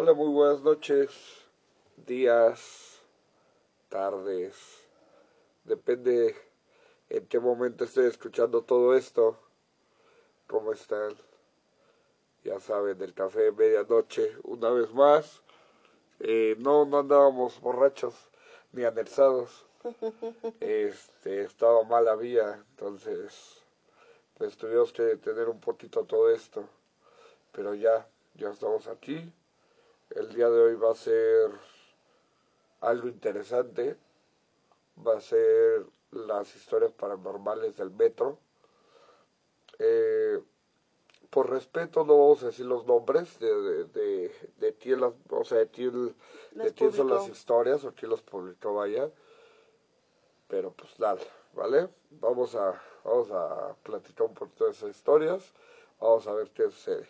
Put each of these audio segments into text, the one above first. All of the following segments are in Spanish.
Hola, muy buenas noches, días, tardes. Depende en qué momento estoy escuchando todo esto. ¿Cómo están? Ya saben, el café de medianoche, una vez más. Eh, no, no andábamos borrachos ni anerzados. Este, estaba mala vía, entonces pues tuvimos que detener un poquito todo esto. Pero ya, ya estamos aquí. El día de hoy va a ser algo interesante. Va a ser las historias paranormales del metro. Eh, por respeto no vamos a decir los nombres de, de, de, quién las, o sea, de quién, de quién son las historias o quién las publicó, vaya. Pero pues dale, ¿vale? Vamos a, vamos a platicar un poquito de esas historias. Vamos a ver qué sucede.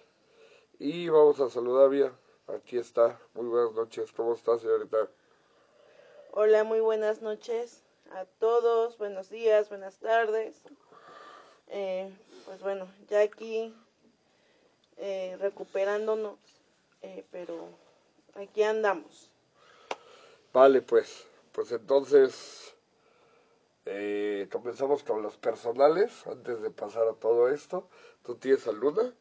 Y vamos a saludar bien. Aquí está. Muy buenas noches. ¿Cómo está, señorita? Hola, muy buenas noches a todos. Buenos días, buenas tardes. Eh, pues bueno, ya aquí eh, recuperándonos, eh, pero aquí andamos. Vale, pues, pues entonces eh, comenzamos con los personales antes de pasar a todo esto. ¿Tú tienes alguna?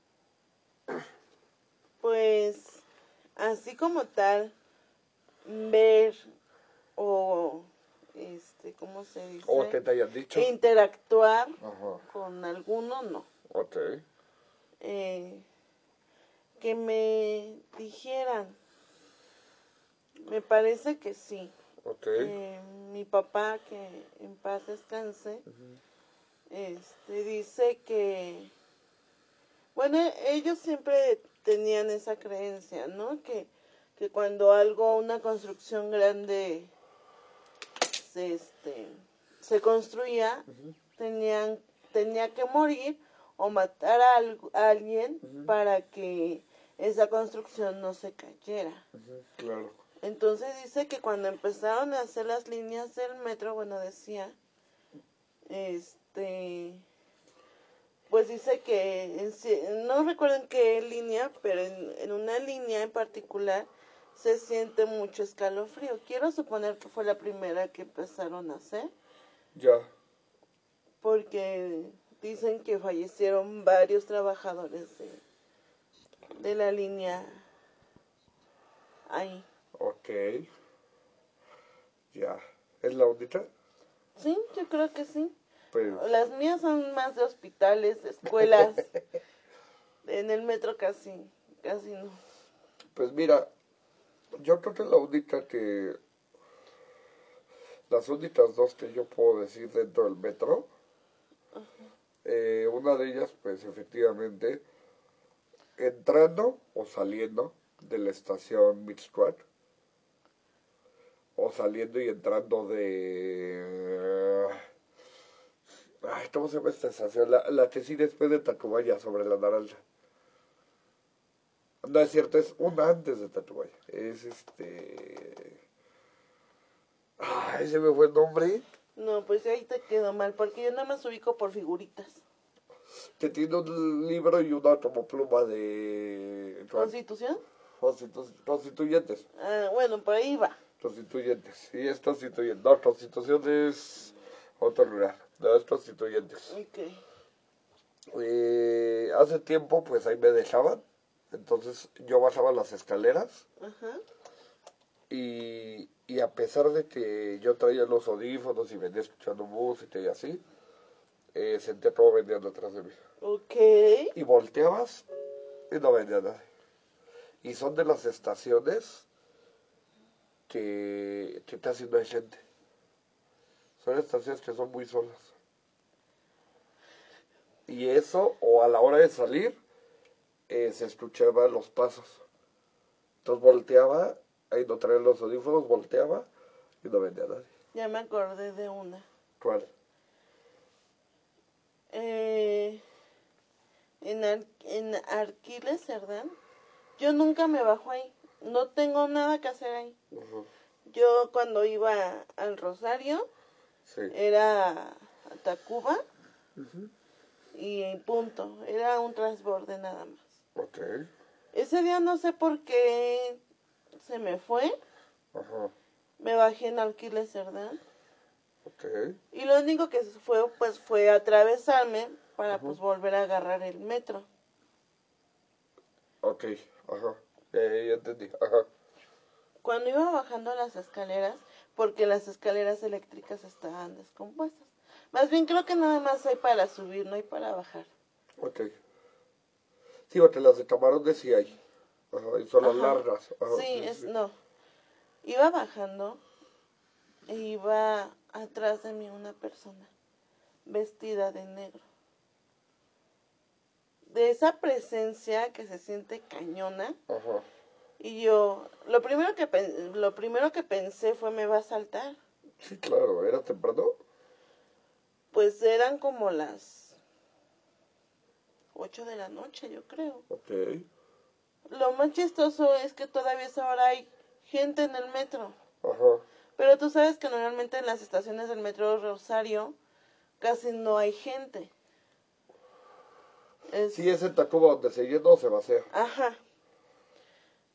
Pues, así como tal, ver o este, ¿cómo se dice? O que te hayan dicho. Interactuar con alguno, no. Ok. Eh, que me dijeran, me parece que sí. Okay. Eh, mi papá, que en paz descanse, este, dice que, bueno, ellos siempre tenían esa creencia, ¿no? Que, que cuando algo, una construcción grande se, este, se construía, tenían, tenía que morir o matar a, alguien para que esa construcción no se cayera. Claro. Entonces dice que cuando empezaron a hacer las líneas del metro, bueno, decía, este, pues dice que, no recuerdo en qué línea, pero en, en una línea en particular se siente mucho escalofrío. Quiero suponer que fue la primera que empezaron a hacer. Ya. Porque dicen que fallecieron varios trabajadores de, de la línea ahí. Ok. Ya. ¿Es la única? Sí, yo creo que sí. Pues... Las mías son más de hospitales, de escuelas. en el metro casi, casi no. Pues mira, yo creo que la única que... Las únicas dos que yo puedo decir dentro del metro, eh, una de ellas, pues efectivamente, entrando o saliendo de la estación Mixquad, o saliendo y entrando de... Ay, ¿cómo se llama esta estación? La, la que sí después de Tacubaya, sobre la naranja. No es cierto, es una antes de Tacubaya. Es este... Ay, se me fue el nombre. No, pues ahí te quedó mal, porque yo nada más ubico por figuritas. Que tiene un libro y una como pluma de... ¿Constitución? Constitu... Constituyentes. Ah, bueno, por ahí va. Constituyentes, sí, es constituyente. No, constitución es otro lugar, no es constituyentes. Ok. Eh, hace tiempo, pues ahí me dejaban, entonces yo bajaba las escaleras. Ajá. Y, y a pesar de que yo traía los audífonos y venía escuchando música y así, eh, sentía todo venía detrás de mí. Ok. Y volteabas y no venía nadie. Y son de las estaciones que, que casi no hay gente. Son estaciones que son muy solas. Y eso, o a la hora de salir, eh, se escuchaban los pasos. Entonces volteaba, ahí no traía los audífonos, volteaba y no venía nadie. Ya me acordé de una. ¿Cuál? Eh, en, Ar en Arquiles, Cerdán, yo nunca me bajo ahí. No tengo nada que hacer ahí. Uh -huh. Yo cuando iba al Rosario, Sí. era a Tacuba Uh -huh. y punto. Era un transborde nada más. Ese día no sé por qué se me fue, Ajá. me bajé en Alquiler Ok. y lo único que fue pues fue atravesarme para pues volver a agarrar el metro. Ok. Ajá. Eh, ya entendí. Ajá. Cuando iba bajando las escaleras, porque las escaleras eléctricas estaban descompuestas. Más bien creo que nada más hay para subir, no hay para bajar. Ok. Sí, porque las de camarones sí hay. Ajá. Y son las Ajá. largas. Ajá. Sí, es, no. Iba bajando e iba atrás de mí una persona vestida de negro. De esa presencia que se siente cañona Ajá. Y yo lo primero que lo primero que pensé fue me va a saltar. Sí, claro. ¿Era temprano? Pues eran como las 8 de la noche, yo creo. Ok. Lo más chistoso es que todavía esa hora hay gente en el metro. Ajá. Pero tú sabes que normalmente en las estaciones del metro Rosario casi no hay gente. Es- Sí, es en Tacuba donde se llenó se vacía. Ajá.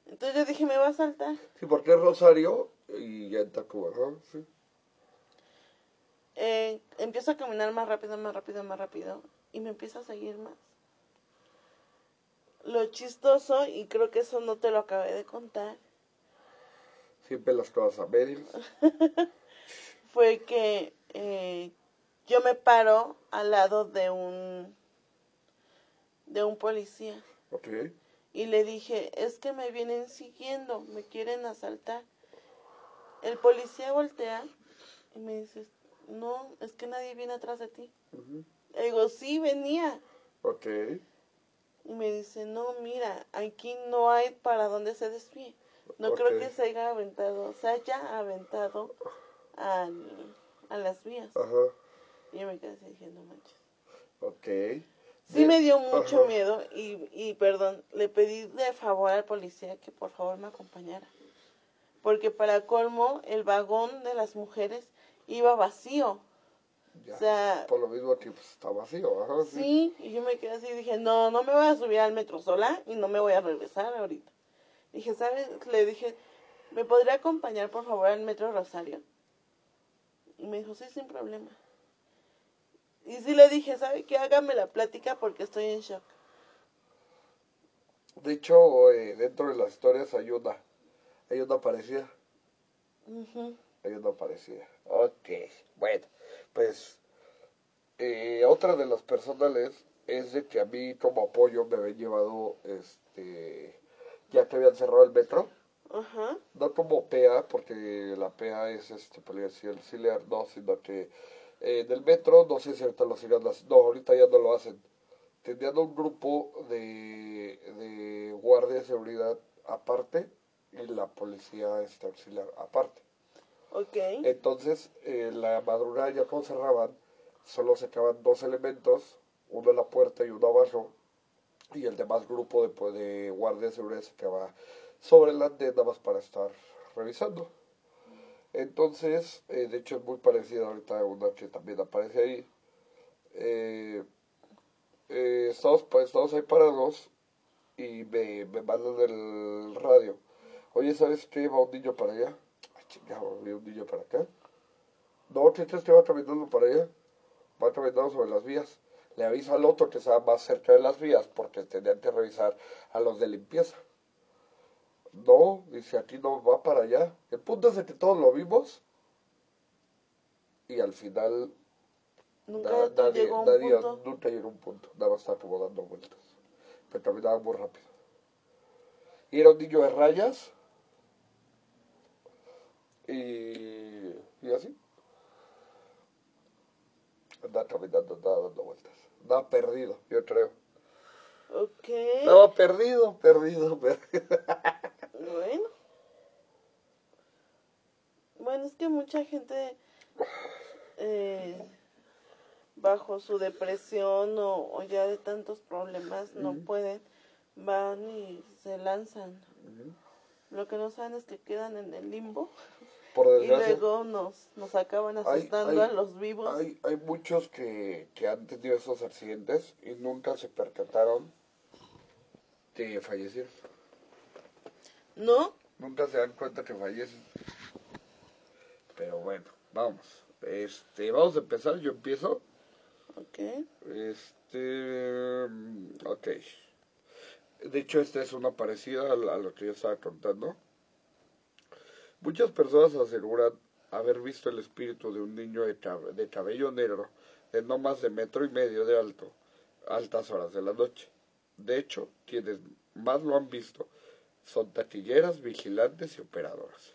Entonces yo dije, me va a saltar. Sí, porque es Rosario y ya en Tacuba. Ajá. Sí. Eh, empiezo a caminar más rápido, más rápido, más rápido. Y me empieza a seguir más. Lo chistoso, y creo que eso no te lo acabé de contar, Siempre las cosas a medias. fue que eh, yo me paro al lado de un de un policía Ok. Y le dije es que me vienen siguiendo me quieren asaltar el policía voltea y me dice no es que nadie viene atrás de ti le digo sí venía Ok. y me dice no mira aquí no hay para donde se desvíe no creo que se haya aventado se haya aventado al- a las vías Ajá. Y yo me quedé así dije, no manches. Ok. Sí me dio mucho ajá. miedo y, y, perdón, le pedí de favor al policía que por favor me acompañara. Porque para colmo, el vagón de las mujeres iba vacío. Ya. O sea, Por lo mismo que pues, está vacío. Ajá. Sí. sí, y yo me quedé así y dije, no, no me voy a subir al metro sola y no me voy a regresar ahorita. Dije, ¿sabes? Le dije, ¿me podría acompañar por favor al metro Rosario? Y me dijo, sí, sin problema. Y sí le dije, ¿sabe qué? Hágame la plática porque estoy en shock. De hecho, eh, dentro de las historias hay una. Hay una parecida. Ujú. Hay una parecida. Ok. Bueno, pues. eh, otra de las personales es de que a mí, como apoyo, me habían llevado. Este. Ya que habían cerrado el metro. Ajá. no como PEA, porque la PEA es este policía auxiliar, no, sino que eh, en el metro, no sé si ahorita lo sigan haciendo, no, ahorita ya no lo hacen. Tenían un grupo de, de guardia de seguridad aparte y la policía este, auxiliar aparte. Ok. Entonces, en la madrugada ya cuando cerraban, solo se quedaban dos elementos, uno en la puerta y uno abajo, y el demás grupo de, pues, de guardia de seguridad se quedaba sobre la nada más para estar revisando. Entonces, eh, de hecho es muy parecida ahorita a una que también aparece ahí. Eh, eh, estamos, pues, estamos ahí parados y me, me mandan el radio. Oye, ¿sabes qué? Va un niño para allá. Ay, chingado, un niño para acá. No, ¿qué crees que va caminando para allá? Va caminando sobre las vías. Le avisa al otro que estaba más cerca de las vías porque tenían que revisar a los de limpieza. No, dice aquí no va para allá. El punto es de que todos lo vimos y al final Nunca na- nadie, llegó a un nadie- punto. nunca llegó a un punto. Nada más estaba como dando vueltas. Pero caminaba muy rápido. Y era un niño de rayas y, y así. Andaba caminando, andaba dando vueltas. Andaba perdido, yo creo. Ok. Estaba perdido, perdido, perdido. Bueno. Bueno, es que mucha gente eh, bajo su depresión o, o ya de tantos problemas no pueden, van y se lanzan. Lo que no saben es que quedan en el limbo Por y luego nos, nos acaban asustando hay- a los vivos. Hay, hay muchos que, que han tenido esos accidentes y nunca se percataron que fallecieron. ¿No? nunca se dan cuenta que fallecen. Pero bueno, vamos. Este, vamos a empezar, yo empiezo. Ok. Este, ok. De hecho, esta es una parecida a, la- a lo que yo estaba contando. Muchas personas aseguran haber visto el espíritu de un niño de, cab- de cabello negro de no más de metro y medio de alto, a altas horas de la noche. De hecho, quienes más lo han visto son taquilleras, vigilantes y operadoras.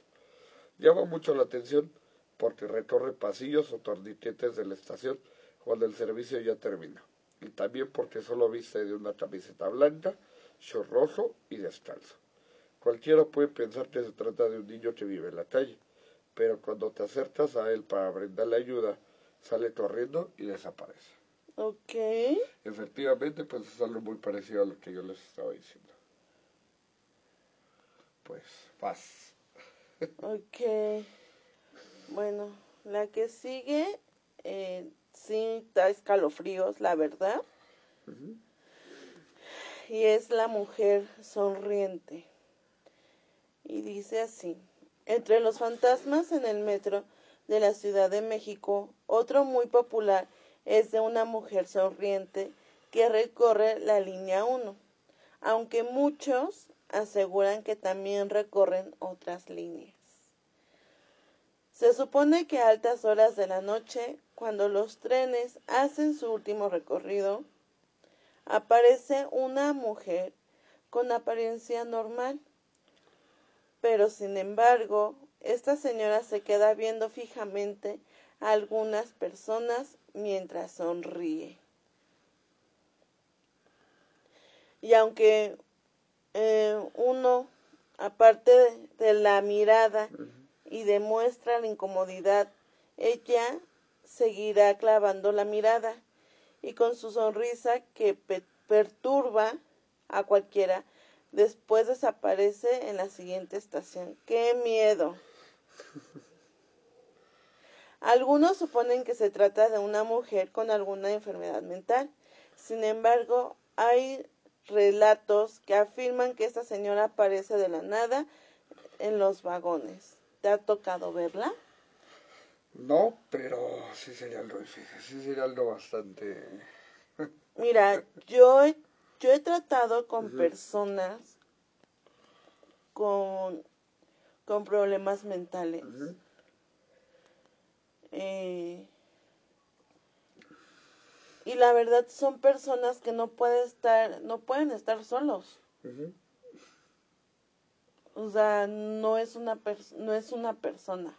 Llama mucho la atención porque recorre pasillos o torniquetes de la estación cuando el servicio ya termina. Y también porque solo viste de una camiseta blanca, short rojo y descalzo. Cualquiera puede pensar que se trata de un niño que vive en la calle, pero cuando te acercas a él para brindarle ayuda, sale corriendo y desaparece. Ok. Efectivamente, pues es algo muy parecido a lo que yo les estaba diciendo. Pues, paz. Ok. Bueno, la que sigue, eh, sí da escalofríos, la verdad. Y es la mujer sonriente. Y dice así, entre los fantasmas en el metro de la Ciudad de México, otro muy popular es de una mujer sonriente que recorre la línea 1, aunque muchos aseguran que también recorren otras líneas. Se supone que a altas horas de la noche, cuando los trenes hacen su último recorrido, aparece una mujer con apariencia normal. Pero sin embargo, esta señora se queda viendo fijamente a algunas personas mientras sonríe. Y aunque eh, uno, aparte de, la mirada y demuestra la incomodidad, ella seguirá clavando la mirada y con su sonrisa que pe- perturba a cualquiera, después desaparece en la siguiente estación. ¡Qué miedo! Algunos suponen que se trata de una mujer con alguna enfermedad mental. Sin embargo, hay relatos que afirman que esta señora aparece de la nada en los vagones. ¿Te ha tocado verla? No, pero sí sería algo difícil, sí sería algo bastante... Mira, yo, he- yo he tratado con personas con, con problemas mentales. Eh, y la verdad son personas que no pueden estar, no pueden estar solos. O sea, no es una no es una persona.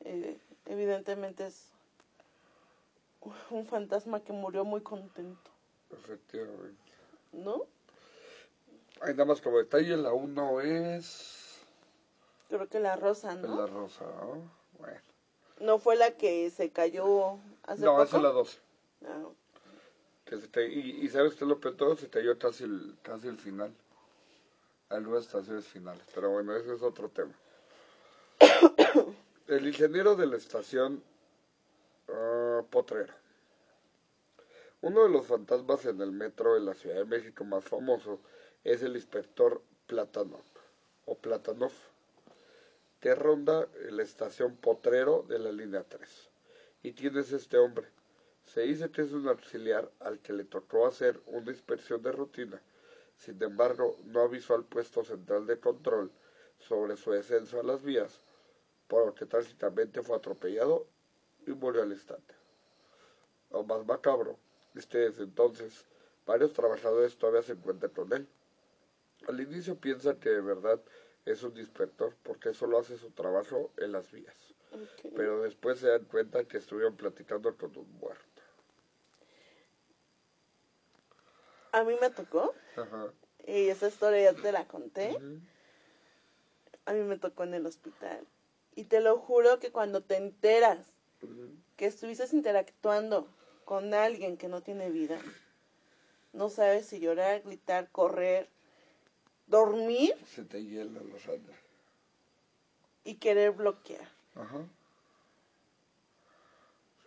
Eh, evidentemente es un fantasma que murió muy contento, Efectivamente. ¿no? Hay nada más como detalle, la 1 es... Creo que la rosa, ¿no? la rosa, ¿no? Bueno. ¿No fue la que se cayó hace No, poco? esa es la 12. Ah, Te- y, y sabes que lo peor se cayó casi el, casi el final. Algunas estaciones finales. Pero bueno, ese es otro tema. el ingeniero de la estación ah, Potrero. Uno de los fantasmas en el metro de la Ciudad de México más famoso es el inspector Platanov, o Platanov, que ronda la estación Potrero de la línea 3. ¿Y quién es este hombre? Se dice que es un auxiliar al que le tocó hacer una inspección de rutina. Sin embargo, no avisó al puesto central de control sobre su descenso a las vías, por lo que trágicamente fue atropellado y murió al instante. Lo más macabro es que desde entonces varios trabajadores todavía se encuentran con él. Al inicio piensan que de verdad es un inspector porque solo hace su trabajo en las vías, pero después se dan cuenta que estuvieron platicando con un muerto. A mí me tocó, Ajá. y esa historia ya te la conté. A mí me tocó en el hospital. Y te lo juro que cuando te enteras que estuviste interactuando con alguien que no tiene vida, no sabes si llorar, gritar, correr, dormir Se te hielan los Andes. y querer bloquear. Ajá.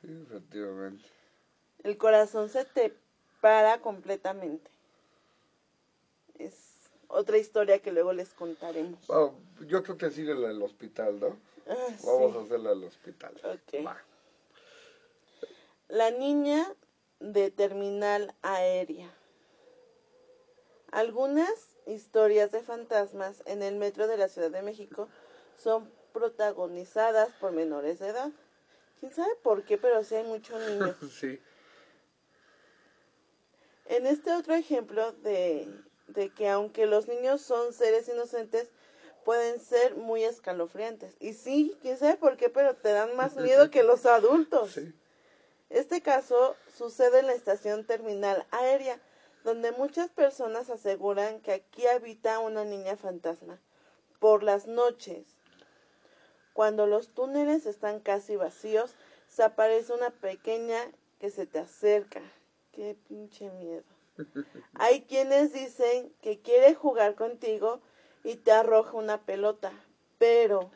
Sí, efectivamente. El corazón se te para completamente. Es otra historia que luego les contaremos. Bueno, yo creo que sigue la del hospital, ¿no? Ah, Vamos sí. a hacerla del hospital. Ok. Va. La niña de terminal aérea. Algunas historias de fantasmas en el metro de la Ciudad de México son protagonizadas por menores de edad. ¿Quién sabe por qué? Pero sí hay muchos niños. Sí. En este otro ejemplo de, de que aunque los niños son seres inocentes, pueden ser muy escalofriantes. Y sí, quién sabe por qué, pero te dan más miedo que los adultos. Sí. Este caso sucede en la estación terminal aérea, donde muchas personas aseguran que aquí habita una niña fantasma. Por las noches, cuando los túneles están casi vacíos, se aparece una pequeña que se te acerca. Qué pinche miedo. Hay quienes dicen que quiere jugar contigo y te arroja una pelota, pero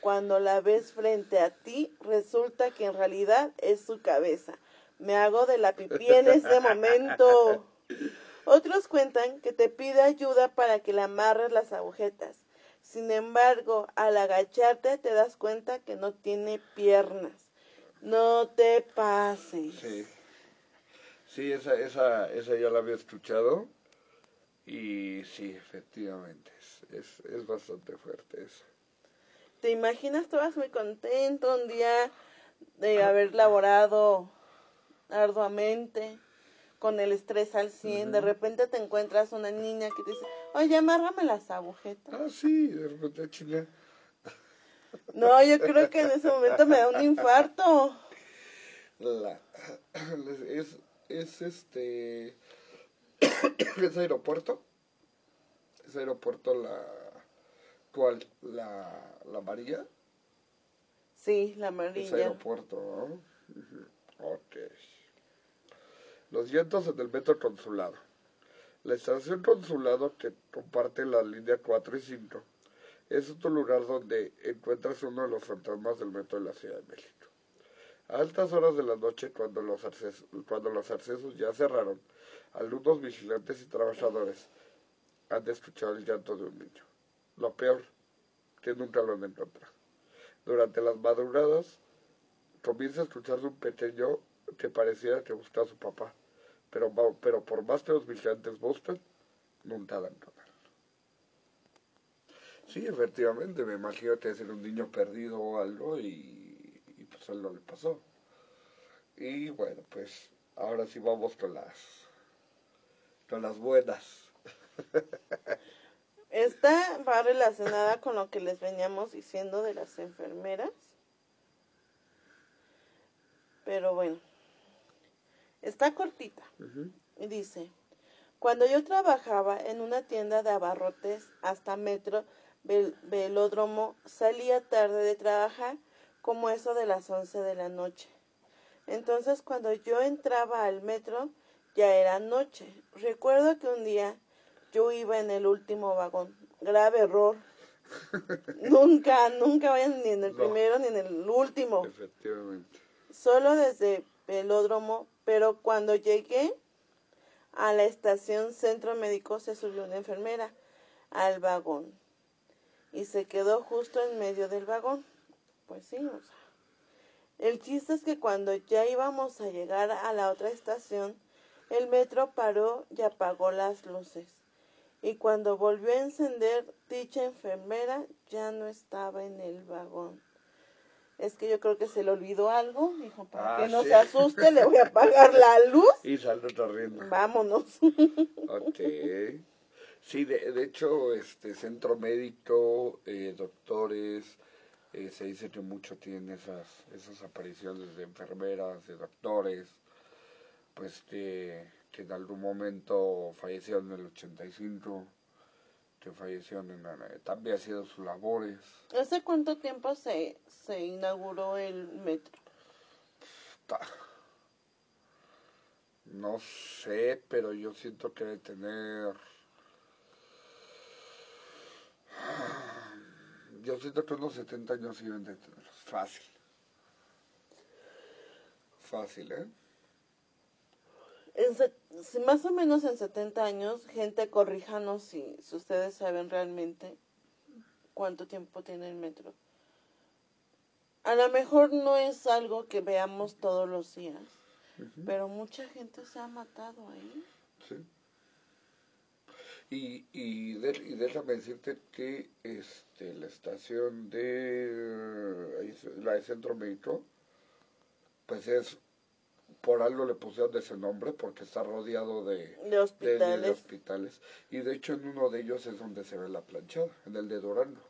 cuando la ves frente a ti, resulta que en realidad es su cabeza. Me hago de la pipí en ese momento. Otros cuentan que te pide ayuda para que le amarres las agujetas. Sin embargo, al agacharte te das cuenta que no tiene piernas. No te pases. Sí. Sí, esa, esa, esa ya la había escuchado. Y sí, efectivamente, es, es, es bastante fuerte eso. ¿Te imaginas? Tú vas muy contento un día de haber laborado arduamente, con el estrés al 100. De repente te encuentras una niña que te dice, oye, amárrame las agujetas. Ah, sí, de repente chinga. No, yo creo que en ese momento me da un infarto. La, es, es este. es aeropuerto. Es aeropuerto la. ¿Cuál? La, la María. Sí, la Es amarilla. aeropuerto, ¿no? Los vientos en el metro consulado. La estación consulado que comparte la línea 4 y 5 es otro lugar donde encuentras uno de los fantasmas del metro de la Ciudad de México. A altas horas de la noche, cuando los, accesos, cuando los accesos ya cerraron, algunos vigilantes y trabajadores han escuchado el llanto de un niño. Lo peor, que nunca lo han encontrado. Durante las madrugadas, comienza a escucharse un pequeño que pareciera que busca a su papá, pero, pero por más que los vigilantes buscan, nunca con él. Sí, efectivamente, me imagino que es un niño perdido o algo y, no le pasó. Y bueno, pues ahora sí vamos con las, con las buenas. Esta va relacionada con lo que les veníamos diciendo de las enfermeras. Pero bueno, está cortita. Y dice, cuando yo trabajaba en una tienda de abarrotes hasta metro vel- velódromo, salía tarde de trabajar como eso de las 11 de la noche. Entonces cuando yo entraba al metro ya era noche. Recuerdo que un día yo iba en el último vagón. Grave error. nunca, nunca vayan ni en el No. primero ni en el último Efectivamente. solo desde velódromo, pero cuando llegué a la estación centro médico se subió una enfermera al vagón y se quedó justo en medio del vagón. Pues sí, o sea. El chiste es que cuando ya íbamos a llegar a la otra estación, el metro paró y apagó las luces. Y cuando volvió a encender, dicha enfermera ya no estaba en el vagón. Es que yo creo que se le olvidó algo. Dijo, para Ah, que no sí. se asuste, le voy a apagar la luz. Y salió corriendo. Vámonos. Ok. Sí, de, de hecho, este centro médico, eh, doctores, eh, se dice que mucho tienen esas, esas apariciones de enfermeras, de doctores, pues que, que en algún momento fallecieron en el 85, que fallecieron en la- también haciendo sus labores. ¿Hace cuánto tiempo se, se inauguró el metro? Ta- No sé, pero yo siento que debe tener. Yo siento que unos 70 años iban de tener. Fácil. Fácil, ¿eh? En se- más o menos en 70 años, gente, corríjanos si, si ustedes saben realmente cuánto tiempo tiene el metro. A lo mejor no es algo que veamos todos los días, pero mucha gente se ha matado ahí. Sí. Y, y, de- y déjame decirte que este, la estación de la de Centro Médico, pues es, por algo le pusieron ese nombre, porque está rodeado de, De de- hospitales. de hospitales. Y de hecho en uno de ellos es donde se ve la planchada, en el de Durango,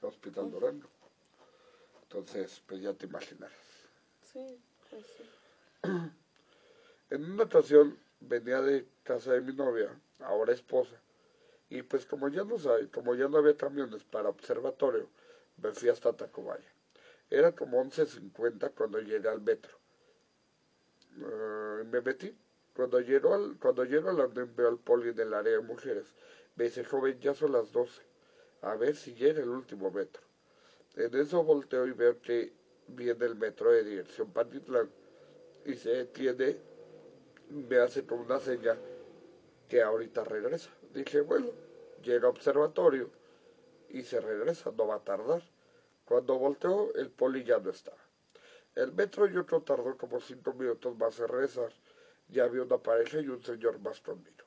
el Hospital Durango. Entonces, pues ya te imaginarás. Sí, pues sí. En una ocasión venía de casa de mi novia, ahora esposa, y pues como ya no sabe, como ya no había camiones para observatorio, me fui hasta Tacubaya. Era como 11.50 cuando llegué al metro. Eh, me metí. Cuando llego al, cuando llego al andén veo al poli del área de mujeres. Me dice, joven, ya son las 12. A ver si llega el último metro. En eso volteo y veo que viene el metro de dirección Pantitlán y se detiene me hace como una señal que ahorita regresa. Dije, bueno, llega observatorio y se regresa, no va a tardar. Cuando volteó, el poli ya no estaba. El metro y otro tardó como cinco minutos más en regresar. Ya había una pareja y un señor más conmigo.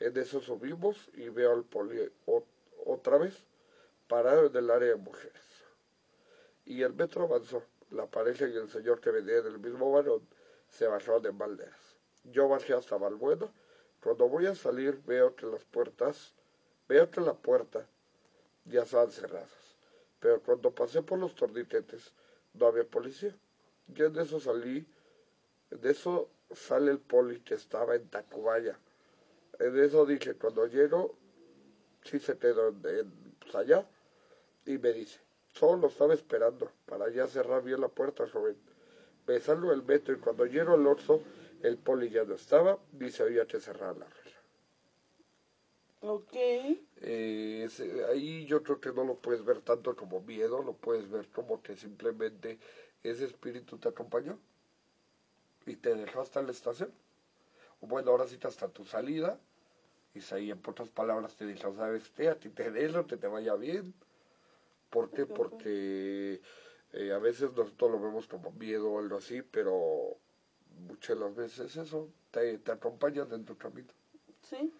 En eso subimos y veo al poli otra vez parado en el área de mujeres. Y el metro avanzó. La pareja y el señor que venía del mismo varón se bajaron en Valderas. Yo bajé hasta Valbuena. Cuando voy a salir veo que las puertas, veo que la puerta ya estaban cerradas. Pero cuando pasé por los torniquetes no había policía. Yo en eso salí, de eso sale el poli que estaba en Tacubaya. En eso dije, cuando llego, sí se quedó en, en- pues allá y me dice, solo lo estaba esperando para ya cerrar bien la puerta, joven. Me salgo del metro y cuando llego al Oxxo, el poli ya no estaba, ni se había que cerrar la regla. Ok. Eh, ahí yo creo que no lo puedes ver tanto como miedo, lo puedes ver como que simplemente ese espíritu te acompañó y te dejó hasta la estación. O bueno, ahora sí hasta tu salida. Y si ahí en pocas palabras te dijo, ¿sabes qué? A ti te dejo, que te vaya bien. ¿Por qué? Porque eh, a veces nosotros lo vemos como miedo o algo así, pero muchas de las veces eso te, te acompañan en tu camino. Sí.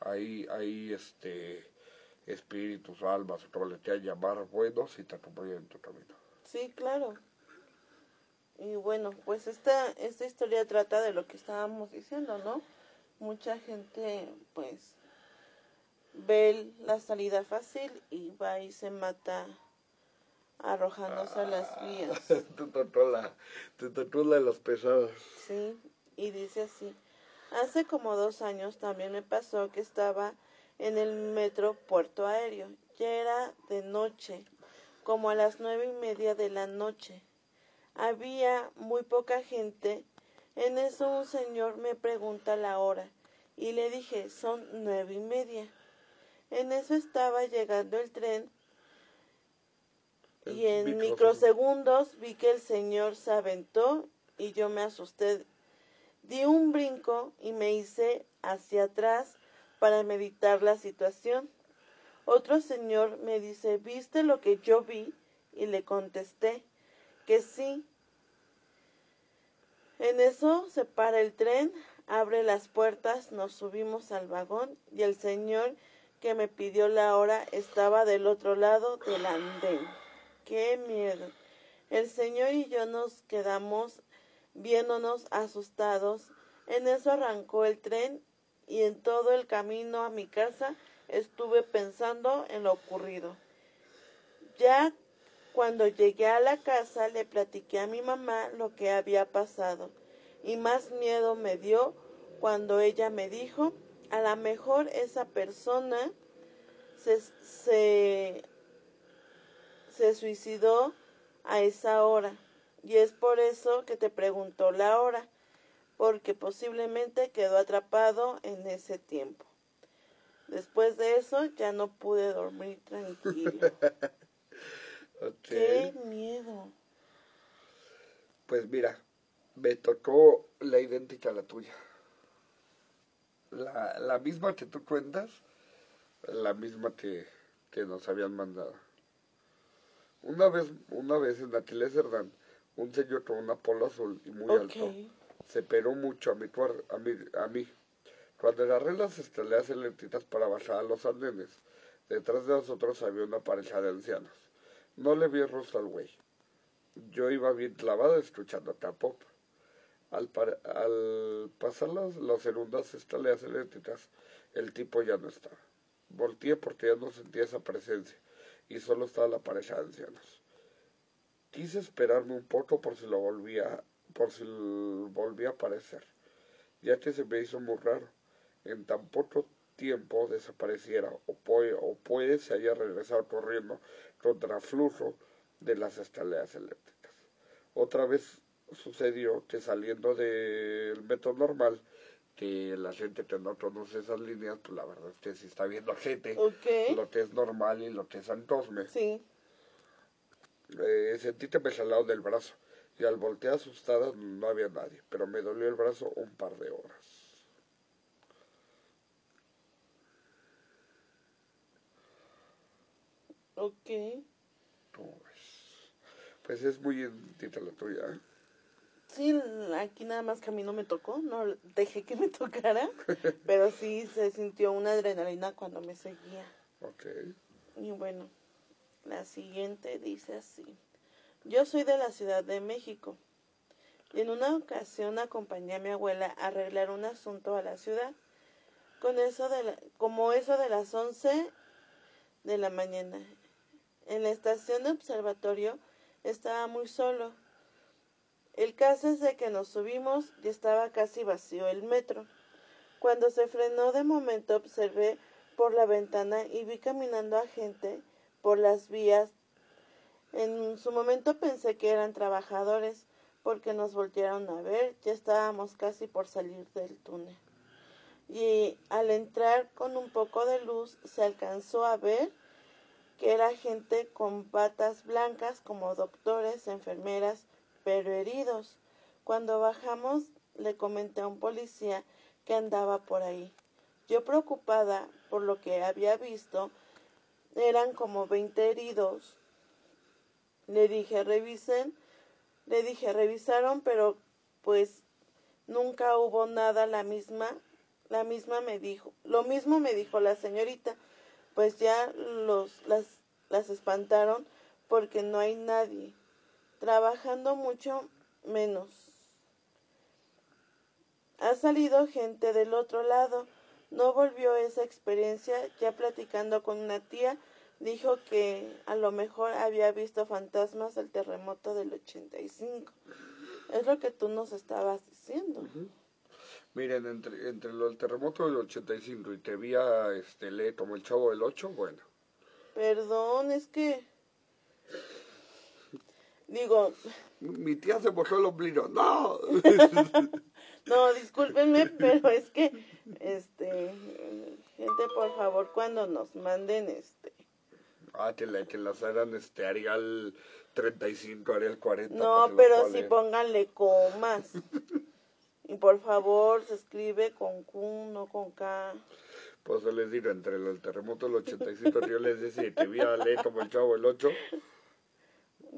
Hay, hay este, espíritus, almas, o como le quieran llamar, buenos y te acompañan en tu camino. Sí, claro. Y bueno, pues esta, esta historia trata de lo que estábamos diciendo, ¿no? Mucha gente, pues, ve la salida fácil y va y se mata arrojándose a las vías. te, tocó la, te tocó la de las pesadas. Sí, y dice así. Hace como dos años también me pasó que estaba en el metro Puerto Aéreo. Ya era de noche, como a las nueve y media de la noche. Había muy poca gente. En eso un señor me pregunta la hora y le dije, son nueve y media. En eso estaba llegando el tren y en microsegundos. microsegundos vi que el señor se aventó y yo me asusté. Di un brinco y me hice hacia atrás para meditar la situación. Otro señor me dice, ¿viste lo que yo vi? Y le contesté que sí. En eso se para el tren, abre las puertas, nos subimos al vagón y el señor que me pidió la hora estaba del otro lado del andén. ¡Qué miedo! El señor y yo nos quedamos viéndonos asustados. En eso arrancó el tren y en todo el camino a mi casa estuve pensando en lo ocurrido. Ya cuando llegué a la casa le platiqué a mi mamá lo que había pasado y más miedo me dio cuando ella me dijo, a lo mejor esa persona se, se, se suicidó a esa hora y es por eso que te preguntó la hora, porque posiblemente quedó atrapado en ese tiempo. Después de eso ya no pude dormir tranquilo. Ok. ¡Qué miedo! Pues mira, me tocó la idéntica a la tuya. la, la misma que tú cuentas, la misma que, que nos habían mandado. Una vez, una vez en Aquiles Cerdán, un señor con una polo azul y muy alto se peró mucho a mi, a mí, a mí. Cuando agarré las estrellas eléctricas para bajar a los andenes, detrás de nosotros había una pareja de ancianos. No le vi rostro al güey. Yo iba bien clavado escuchando K-pop. Al, pasar las, las segundas estrellas eléctricas, el tipo ya no estaba. Volteé porque ya no sentía esa presencia y solo estaba la pareja de ancianos. Quise esperarme un poco por si lo volvía, por si volvía a aparecer, ya que se me hizo muy raro. En tan poco tiempo desapareciera o puede, o puede se haya regresado corriendo contra flujo de las escaleras eléctricas. Otra vez sucedió que saliendo del metro normal, que la gente que no conoce esas líneas, pues la verdad es que si está viendo gente, lo que es normal y lo que es Antosme, Sí. eh, sentí que me jalaron del brazo y al voltear asustada no había nadie, pero me dolió el brazo un par de horas. Ok. ¿Cómo ves? Pues es muy indita la tuya, ¿eh? Sí, aquí nada más que a mí no me tocó, no dejé que me tocara, pero sí se sintió una adrenalina cuando me seguía. Ok. Y bueno, la siguiente dice así. Yo soy de la Ciudad de México y en una ocasión acompañé a mi abuela a arreglar un asunto a la ciudad. Con eso de la- como eso de las 11 de la mañana. En la estación de observatorio estaba muy solo. El caso es de que nos subimos y estaba casi vacío el metro. Cuando se frenó de momento observé por la ventana y vi caminando a gente por las vías. En su momento pensé que eran trabajadores porque nos voltearon a ver, ya estábamos casi por salir del túnel. Y al entrar con un poco de luz se alcanzó a ver que era gente con batas blancas como doctores, enfermeras, pero heridos. Cuando bajamos le comenté a un policía que andaba por ahí. Yo preocupada por lo que había visto, eran como 20 heridos. Le dije, revisen, le dije, revisaron, pero pues nunca hubo nada, la misma, la misma me dijo, lo mismo me dijo la señorita, pues ya los, las, las espantaron porque no hay nadie, trabajando mucho menos. Ha salido gente del otro lado. No volvió esa experiencia. Ya platicando con una tía, dijo que a lo mejor había visto fantasmas del terremoto del 85. Es lo que tú nos estabas diciendo. Miren, entre, entre lo del terremoto del 85 y que vi a este, Le como el chavo del 8, bueno. Perdón, es que... Digo, Mi tía se mojó el ombligo. ¡No! no, discúlpenme, pero es que, este, gente, por favor, cuando nos manden, este, ah, que, la, que las hagan este, Arial 35, Arial 40. para No, pero sí pónganle comas. Y por favor, se escribe con Q, no con K. Pues yo les digo, entre el terremoto del 85 que yo les decía que vi a Le como el chavo del 8.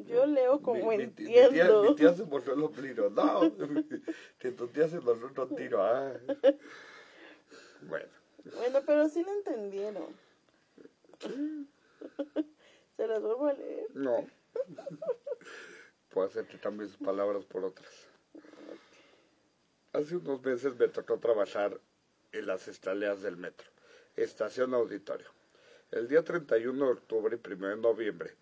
Yo leo como mi, ti- mi tía, entiendo. mi tía se mojó el ombligo. ¡No! que tu tía se nos un tiro. Ah. Bueno. Bueno, pero sí lo entendieron. Se las vuelvo a leer. No. Puedo hacer que cambies palabras por otras. Hace unos meses me tocó trabajar en las escaleras del metro, estación auditorio. El día 31 de octubre y 1 de noviembre,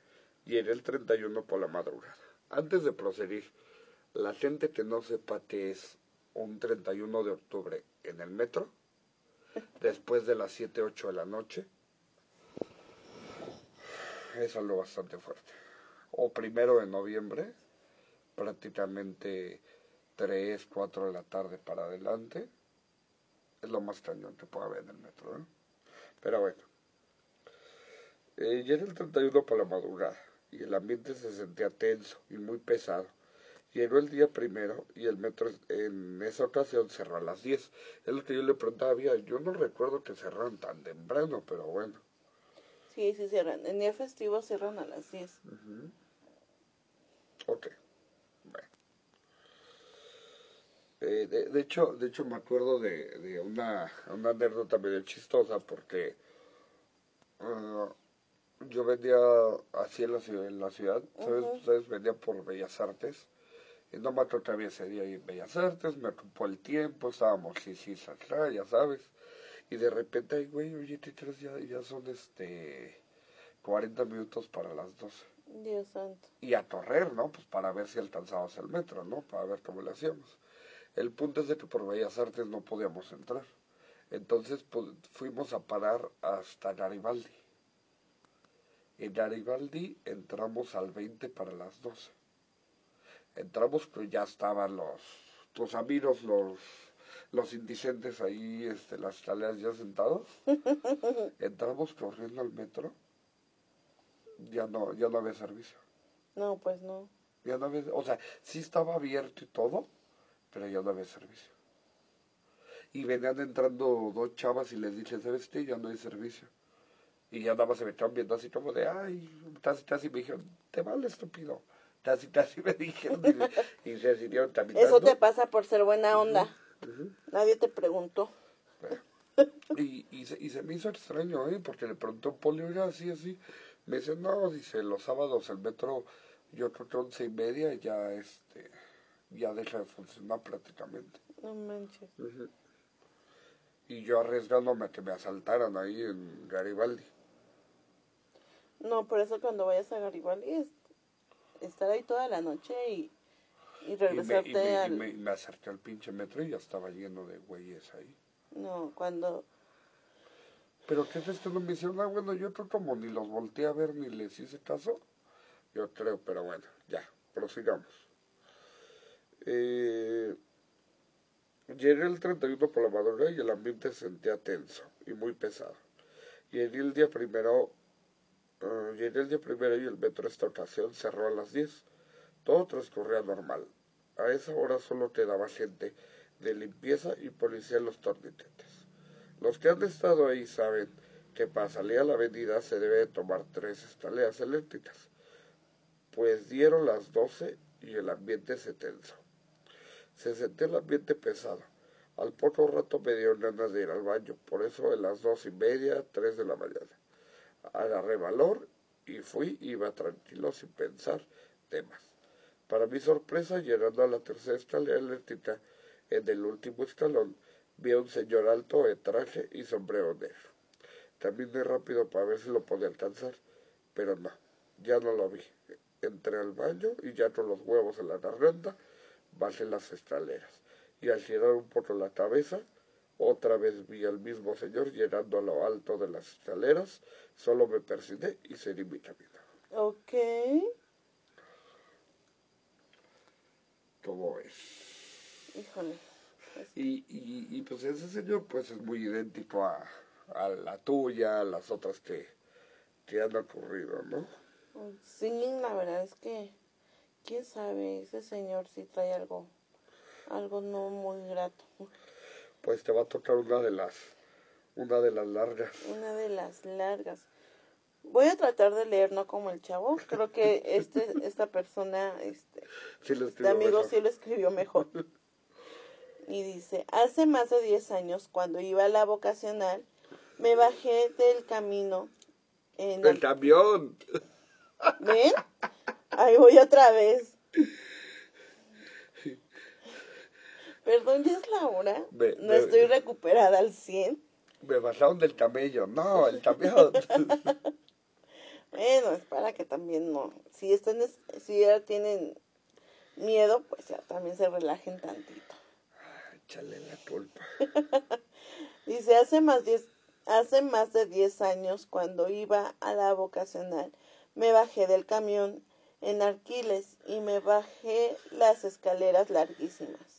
y era el 31 por la madrugada. Antes de proseguir, la gente que no sepa que es un 31 de octubre en el metro, después de las 7, 8 de la noche, es algo bastante fuerte. O primero de noviembre, prácticamente 3, 4 de la tarde para adelante, es lo más cañón que puede haber en el metro. ¿eh? Pero bueno, eh, ya era el 31 por la madrugada y el ambiente se sentía tenso y muy pesado. Llegó el día primero y el metro en esa ocasión cerró a las 10. Es lo que yo le preguntaba, había, yo no recuerdo que cerraran tan temprano, pero bueno. Sí, sí cierran. En día festivo cierran a las 10. Ok. Bueno. Eh, de, de hecho, de hecho me acuerdo de, de una, una anécdota medio chistosa porque ah, yo vendía así en la ciudad, en la ciudad ¿sabes? ¿sabes? Vendía por Bellas Artes. Y no me día ahí en Bellas Artes, me ocupó el tiempo, estábamos sí, sí, atrás, ya sabes. Y de repente, ay, güey, oye, ya, ya son este 40 minutos para las 12. Dios santo. Y a correr, ¿no? Pues para ver si alcanzábamos el metro, ¿no? Para ver cómo le hacíamos. El punto es de que por Bellas Artes no podíamos entrar. Entonces pues, fuimos a parar hasta Garibaldi. En Garibaldi entramos al 20 para las 12. Entramos, pues ya estaban los, tus amigos, los, los indicentes ahí, este, las escaleras ya sentados. Entramos corriendo al metro. Ya no, ya no había servicio. No, pues no. Ya no había, o sea, sí estaba abierto y todo, pero ya no había servicio. Y venían entrando dos chavas y les dije, ¿sabes qué? Ya no hay servicio. Y ya nada más se me estaban viendo así como de, ay, casi, casi me dijeron, te vale estúpido. Casi, casi me dijeron y, y se decidieron también. Eso te pasa por ser buena onda. Nadie te preguntó. Y, y, se, y se me hizo extraño, ¿eh? Porque le preguntó Polio, ya así, así. Me dice, no, dice, los sábados el metro, yo creo que once y media ya, este, ya deja de funcionar prácticamente. No manches. Y yo arriesgándome a que me asaltaran ahí en Garibaldi. No, por eso cuando vayas a Garibaldi es estar ahí toda la noche y, y Y me, regresarte y me, al... y me- y me acerqué al pinche metro y ya estaba lleno de güeyes ahí. No, cuando... Pero ¿qué es que no me hicieron? Ah, bueno, yo creo como ni los volteé a ver ni les hice caso. Yo creo, pero bueno, ya, prosigamos. Eh, llegué el 31 por la madrugada y el ambiente se sentía tenso y muy pesado. Llegué el día primero, eh, llegué el día primero y el metro esta ocasión cerró a las 10. Todo transcurría normal. A esa hora solo quedaba gente de limpieza y policía en los torniquetes. Los que han estado ahí saben que para salir a la avenida se debe de tomar tres escaleras eléctricas. Pues dieron las 12 y el ambiente se tensó. Se sentía el ambiente pesado. Al poco rato me dio ganas de ir al baño, por eso a las dos y media, tres de la mañana. Agarré valor y fui, iba tranquilo sin pensar de más. Para mi sorpresa, llegando a la tercera escalera eléctrica, en el último escalón, vi a un señor alto de traje y sombrero negro. Caminé rápido para ver si lo podía alcanzar, pero no, ya no lo vi. Entré al baño y ya con los huevos en la garganta, bajé las escaleras. Y al girar un poco la cabeza, otra vez vi al mismo señor llegando a lo alto de las escaleras, solo me persigné y seguí mi camino. Ok. ¿Cómo es? Híjole. pues, Y, y, y pues ese señor pues es muy idéntico a, a la tuya, a las otras que, que han ocurrido, ¿no? Sí, la verdad es que... ¿Quién sabe? Ese señor sí trae algo... Algo no muy grato. Pues te va a tocar una de las, una de las largas. Una de las largas. Voy a tratar de leer, no como el chavo. Creo que este, esta persona, este, Sí, lo este amigo mejor. sí lo escribió mejor. Y dice, hace más de 10 años, cuando iba a la vocacional, me bajé del camino en... El camión. ¿Ven? Ahí voy otra vez. Perdón, ya es la hora. Ve- No ve- estoy recuperada al 100. Me bajaron del camello. No, el camión. Bueno, es para que también no. Si están, es- si ya tienen miedo, pues ya también se relajen tantito. Échale la culpa. Dice, hace más, diez, hace más de 10 años, cuando iba a la vocacional, me bajé del camión en Arquiles y me bajé las escaleras larguísimas.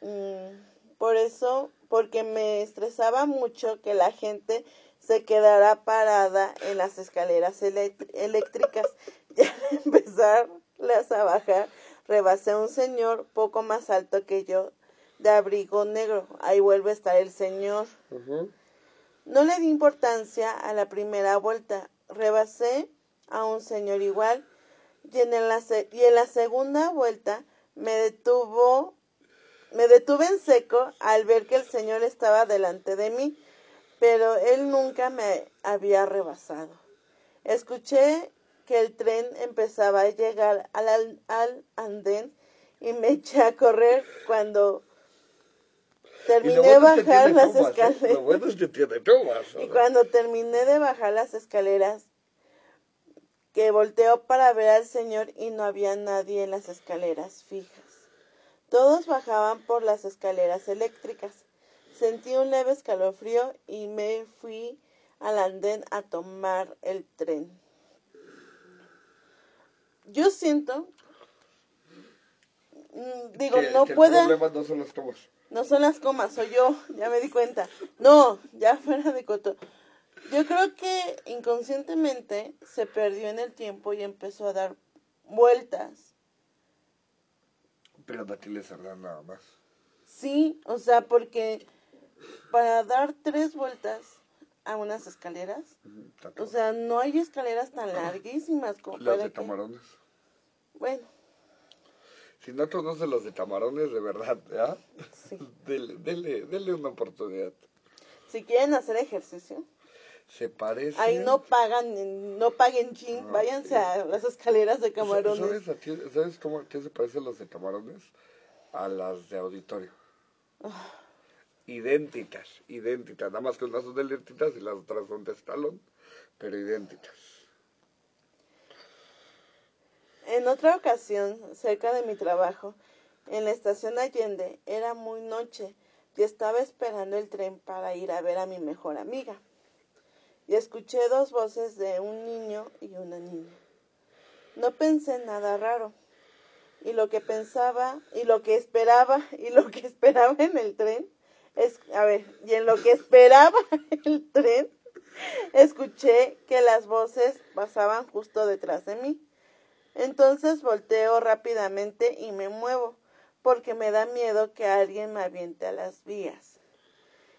Mm, por eso, porque me estresaba mucho que la gente se quedara parada en las escaleras eléctricas. Y al empezar las a bajar, rebasé a un señor poco más alto que yo, de abrigo negro. Ahí vuelve a estar el señor. No le di importancia a la primera vuelta. Rebasé a un señor igual y en la, y en la segunda vuelta me detuvo, me detuve en seco al ver que el señor estaba delante de mí, pero él nunca me había rebasado. Escuché que el tren empezaba a llegar al, al- andén y me eché a correr cuando terminé de bueno es que bajar las ¿eh? escaleras. Lo bueno es que tiene Y cuando terminé de bajar las escaleras, que volteó para ver al señor y no había nadie en las escaleras fijas. Todos bajaban por las escaleras eléctricas. Sentí un leve escalofrío y me fui al andén a tomar el tren. Yo siento, mm, digo, Que- no que puede... El problema no son las tomas. No son las comas, soy yo, ya me di cuenta. No, ya fuera de coto. Yo creo que inconscientemente se perdió en el tiempo y empezó a dar vueltas. Pero tienes Cerdán nada más. Sí, o sea, porque para dar tres vueltas a unas escaleras, o sea, no hay escaleras tan larguísimas como Las de que... camarones. Bueno, Si no conocen los de camarones, de verdad, ¿ya? sí. Dele, dele, dele una oportunidad. Si quieren hacer ejercicio, Se parece. ahí no pagan, no paguen chin, No. váyanse a las escaleras de camarones. ¿Sabes, a ti- ¿Sabes cómo a qué se parecen los de camarones? A las de auditorio. Ah. Idénticas, idénticas. Nada más que unas son de lentitas y las otras son de estalón, pero idénticas. En otra ocasión, cerca de mi trabajo, en la estación Allende, era muy noche y estaba esperando el tren para ir a ver a mi mejor amiga. Y escuché dos voces de un niño y una niña. No pensé en nada raro. Y lo que pensaba, y lo que esperaba, y lo que esperaba en el tren, es, a ver, y en lo que esperaba el tren, escuché que las voces pasaban justo detrás de mí. Entonces volteo rápidamente y me muevo, porque me da miedo que alguien me aviente a las vías.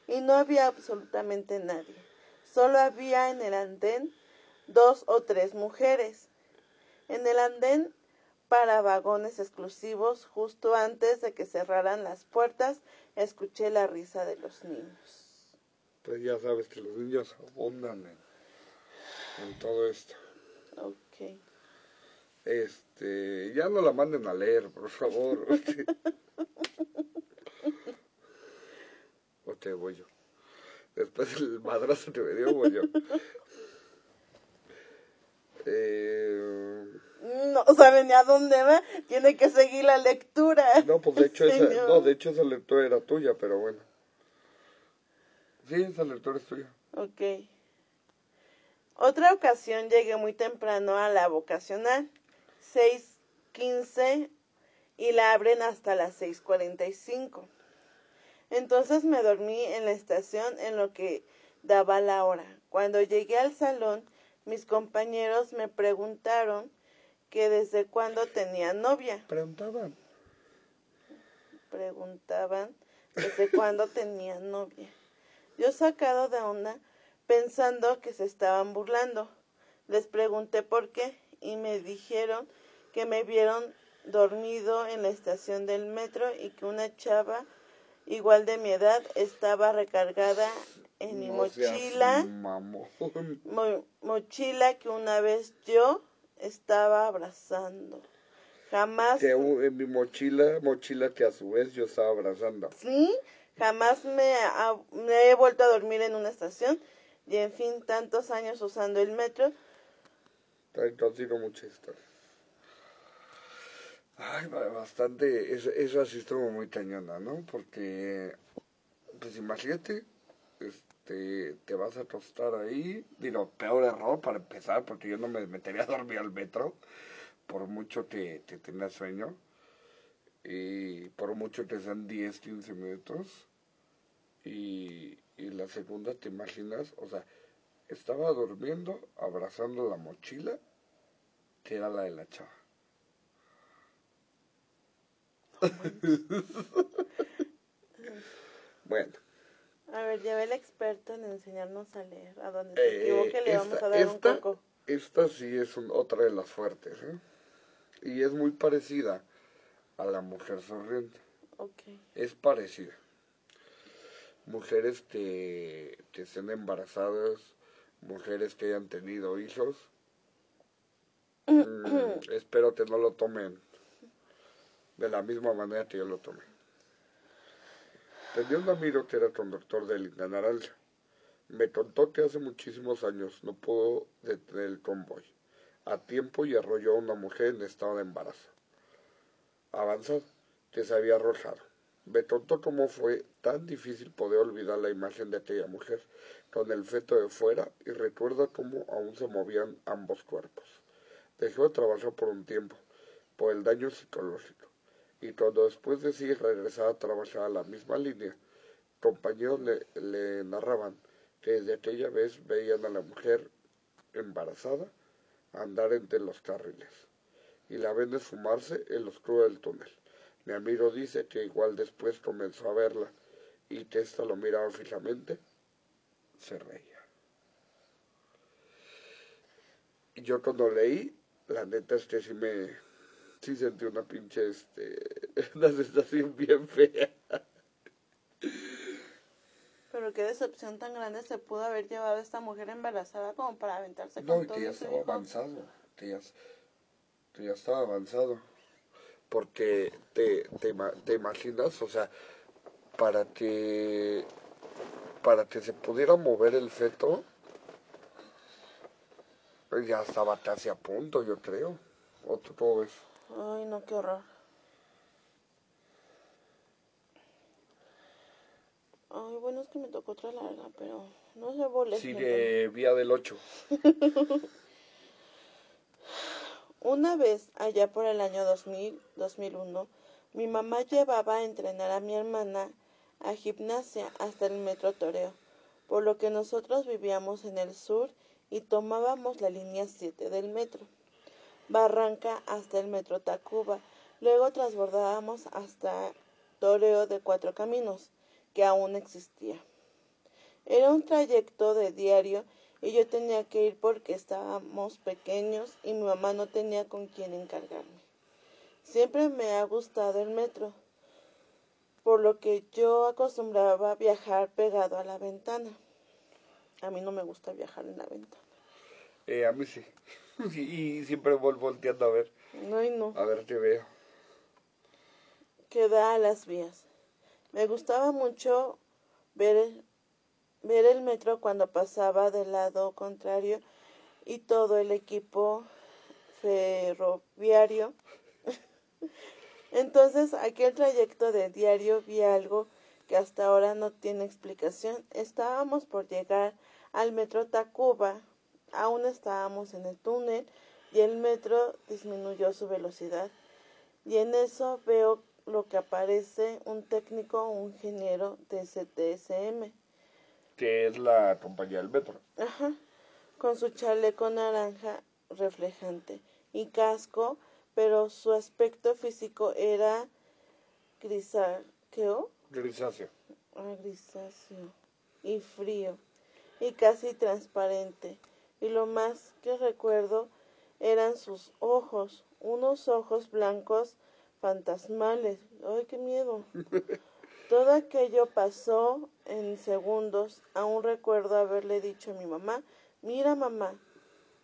Y no había absolutamente nadie. Solo había en el andén dos o tres mujeres. En el andén para vagones exclusivos, justo antes de que cerraran las puertas, escuché la risa de los niños. Pues ya sabes que los niños abundan en, en todo esto. Ok. Este, ya no la manden a leer, por favor. o te voy yo. Después el madrazo que me dio, yo. Eh, No sabe ni a dónde va, tiene que seguir la lectura. no, pues de hecho esa, no, de hecho esa lectura era tuya, pero bueno. Sí, esa lectura es tuya. Ok. Otra ocasión llegué muy temprano a la vocacional, 6.15 y la abren hasta las 6.45. Entonces me dormí en la estación en lo que daba la hora. Cuando llegué al salón, mis compañeros me preguntaron que desde cuándo tenía novia. Preguntaban. preguntaban desde cuándo tenía novia. Yo sacado de onda, pensando que se estaban burlando. Les pregunté por qué y me dijeron que me vieron dormido en la estación del metro y que una chava igual de mi edad estaba recargada en mi No mochila, mamón. mo- mochila que una vez yo estaba abrazando. Jamás Que en mi mochila, mochila que a su vez yo estaba abrazando. Sí, jamás me, ha- me he vuelto a dormir en una estación y en fin, tantos años usando el metro. También consigo muchas historias. Ay, ba- bastante, esa, esa sí estuvo muy cañona, ¿no? Porque, pues imagínate, este, te vas a acostar ahí, digo, peor error para empezar, porque yo no me metería a dormir al metro, por mucho que, que tenga sueño, y por mucho que sean 10, 15 minutos, y, y la segunda, ¿te imaginas? O sea, estaba durmiendo, abrazando la mochila, que era la de la chava. Bueno. A ver, lleva el experto en enseñarnos a leer. A donde Eh, se equivoque le vamos esta- a dar esta- un coco. Esta sí es un- otra de las fuertes, ¿eh? Y es muy parecida a la mujer sonriente. Ok. Es parecida. Mujeres que, que estén embarazadas, mujeres que hayan tenido hijos. Mm, espero que no lo tomen de la misma manera que yo lo tomé. Tenía un amigo que era conductor de naranja. Me contó que hace muchísimos años no pudo detener el convoy a tiempo y arrolló a una mujer en estado de embarazo. Avanzado, que se había arrojado. Me contó cómo fue tan difícil poder olvidar la imagen de aquella mujer con el feto de fuera y recuerda cómo aún se movían ambos cuerpos. Dejó de trabajar por un tiempo, por el daño psicológico, y cuando después de sí regresar a trabajar a la misma línea, compañeros le, narraban que desde aquella vez veían a la mujer embarazada andar entre los carriles y la ven esfumarse en lo oscuro del túnel. Mi amigo dice que igual después comenzó a verla y que ésta lo miraba fijamente, se reía. Yo cuando leí, la neta es que sí me, sí sentí una pinche, este, una sensación bien fea. Pero qué decepción tan grande se pudo haber llevado esta mujer embarazada como para aventarse No, con y todo que ya estaba hijo. avanzado, que ya, que ya estaba avanzado. Porque te, te, te imaginas, o sea, para que, para que se pudiera mover el feto, pues ya estaba casi a punto, yo creo. ¿O tú cómo ves? Ay, no, qué horror. Ay, bueno, es que me tocó otra larga, pero no se boles. Sí, de Vía del 8. Una vez, allá por el año 2000, 2001, mi mamá llevaba a entrenar a mi hermana a gimnasia hasta el metro Toreo, por lo que nosotros vivíamos en el sur y tomábamos la línea 7 del metro. Barranca hasta el metro Tacuba, luego transbordábamos hasta Toreo de Cuatro Caminos, que aún existía. Era un trayecto de diario y yo tenía que ir porque estábamos pequeños y mi mamá no tenía con quién encargarme. Siempre me ha gustado el metro, por lo que yo acostumbraba viajar pegado a la ventana. A mí no me gusta viajar en la ventana. Eh, a mí sí. y siempre voy volteando a ver, No y no. a ver qué veo. que da a las vías. Me gustaba mucho ver el, ver el metro cuando pasaba del lado contrario y todo el equipo ferroviario. Entonces, aquel trayecto de diario vi algo que hasta ahora no tiene explicación. Estábamos por llegar al metro Tacuba, aún estábamos en el túnel y el metro disminuyó su velocidad. Y en eso veo lo que aparece un técnico o un ingeniero de CTSM. Que es la compañía del metro. Ajá. Con su chaleco naranja reflejante y casco, pero su aspecto físico era grisáceo, Grisáceo. ah, grisáceo y frío y casi transparente. Y lo más que recuerdo eran sus ojos, unos ojos blancos fantasmales. ¡Ay, qué miedo! Todo aquello pasó en segundos. Aún recuerdo haberle dicho a mi mamá, mira mamá,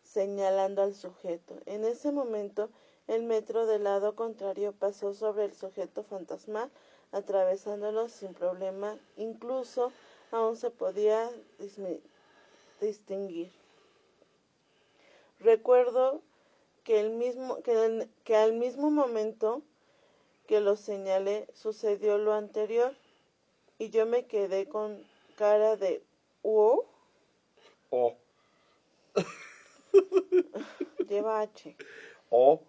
señalando al sujeto. En ese momento, el metro del lado contrario pasó sobre el sujeto fantasmal, atravesándolo sin problema. Incluso aún se podía distinguir. Recuerdo que, el mismo, que, el- que al mismo momento que lo señalé sucedió lo anterior y yo me quedé con cara de wow, O. lleva H, O.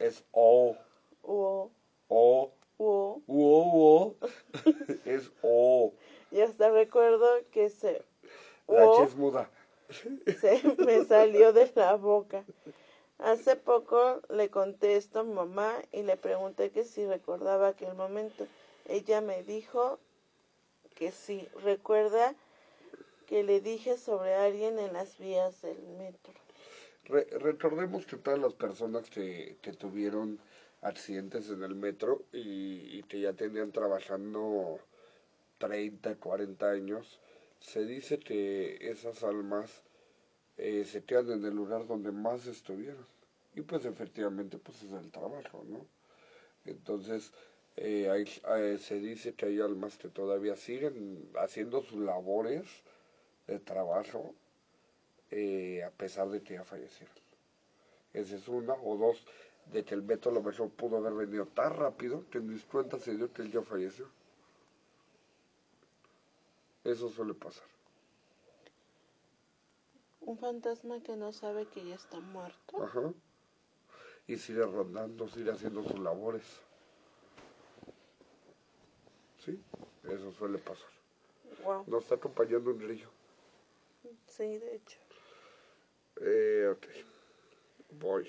Es O. O. wow. O. O. es O. Y hasta recuerdo que se, La H es muda. Se me salió de la boca. Hace poco le contesto a mi mamá y le pregunté que si recordaba aquel momento. Ella me dijo que sí. Recuerda que le dije sobre alguien en las vías del metro. Re- recordemos que todas las personas que, que tuvieron accidentes en el metro y, y que ya tenían trabajando 30, 40 años, se dice que esas almas eh, se quedan en el lugar donde más estuvieron. Y pues efectivamente pues es el trabajo, ¿no? Entonces eh, eh, se dice que hay almas que todavía siguen haciendo sus labores de trabajo a pesar de que ya fallecieron. Esa es una, o dos, de que el metro a lo mejor pudo haber venido tan rápido que ni cuenta se dio que él ya falleció. Eso suele pasar. Un fantasma que no sabe que ya está muerto. Ajá. Y sigue rondando, sigue haciendo sus labores. Sí, eso suele pasar. Wow. Nos está acompañando un río. Sí, de hecho. Eh, ok. Voy.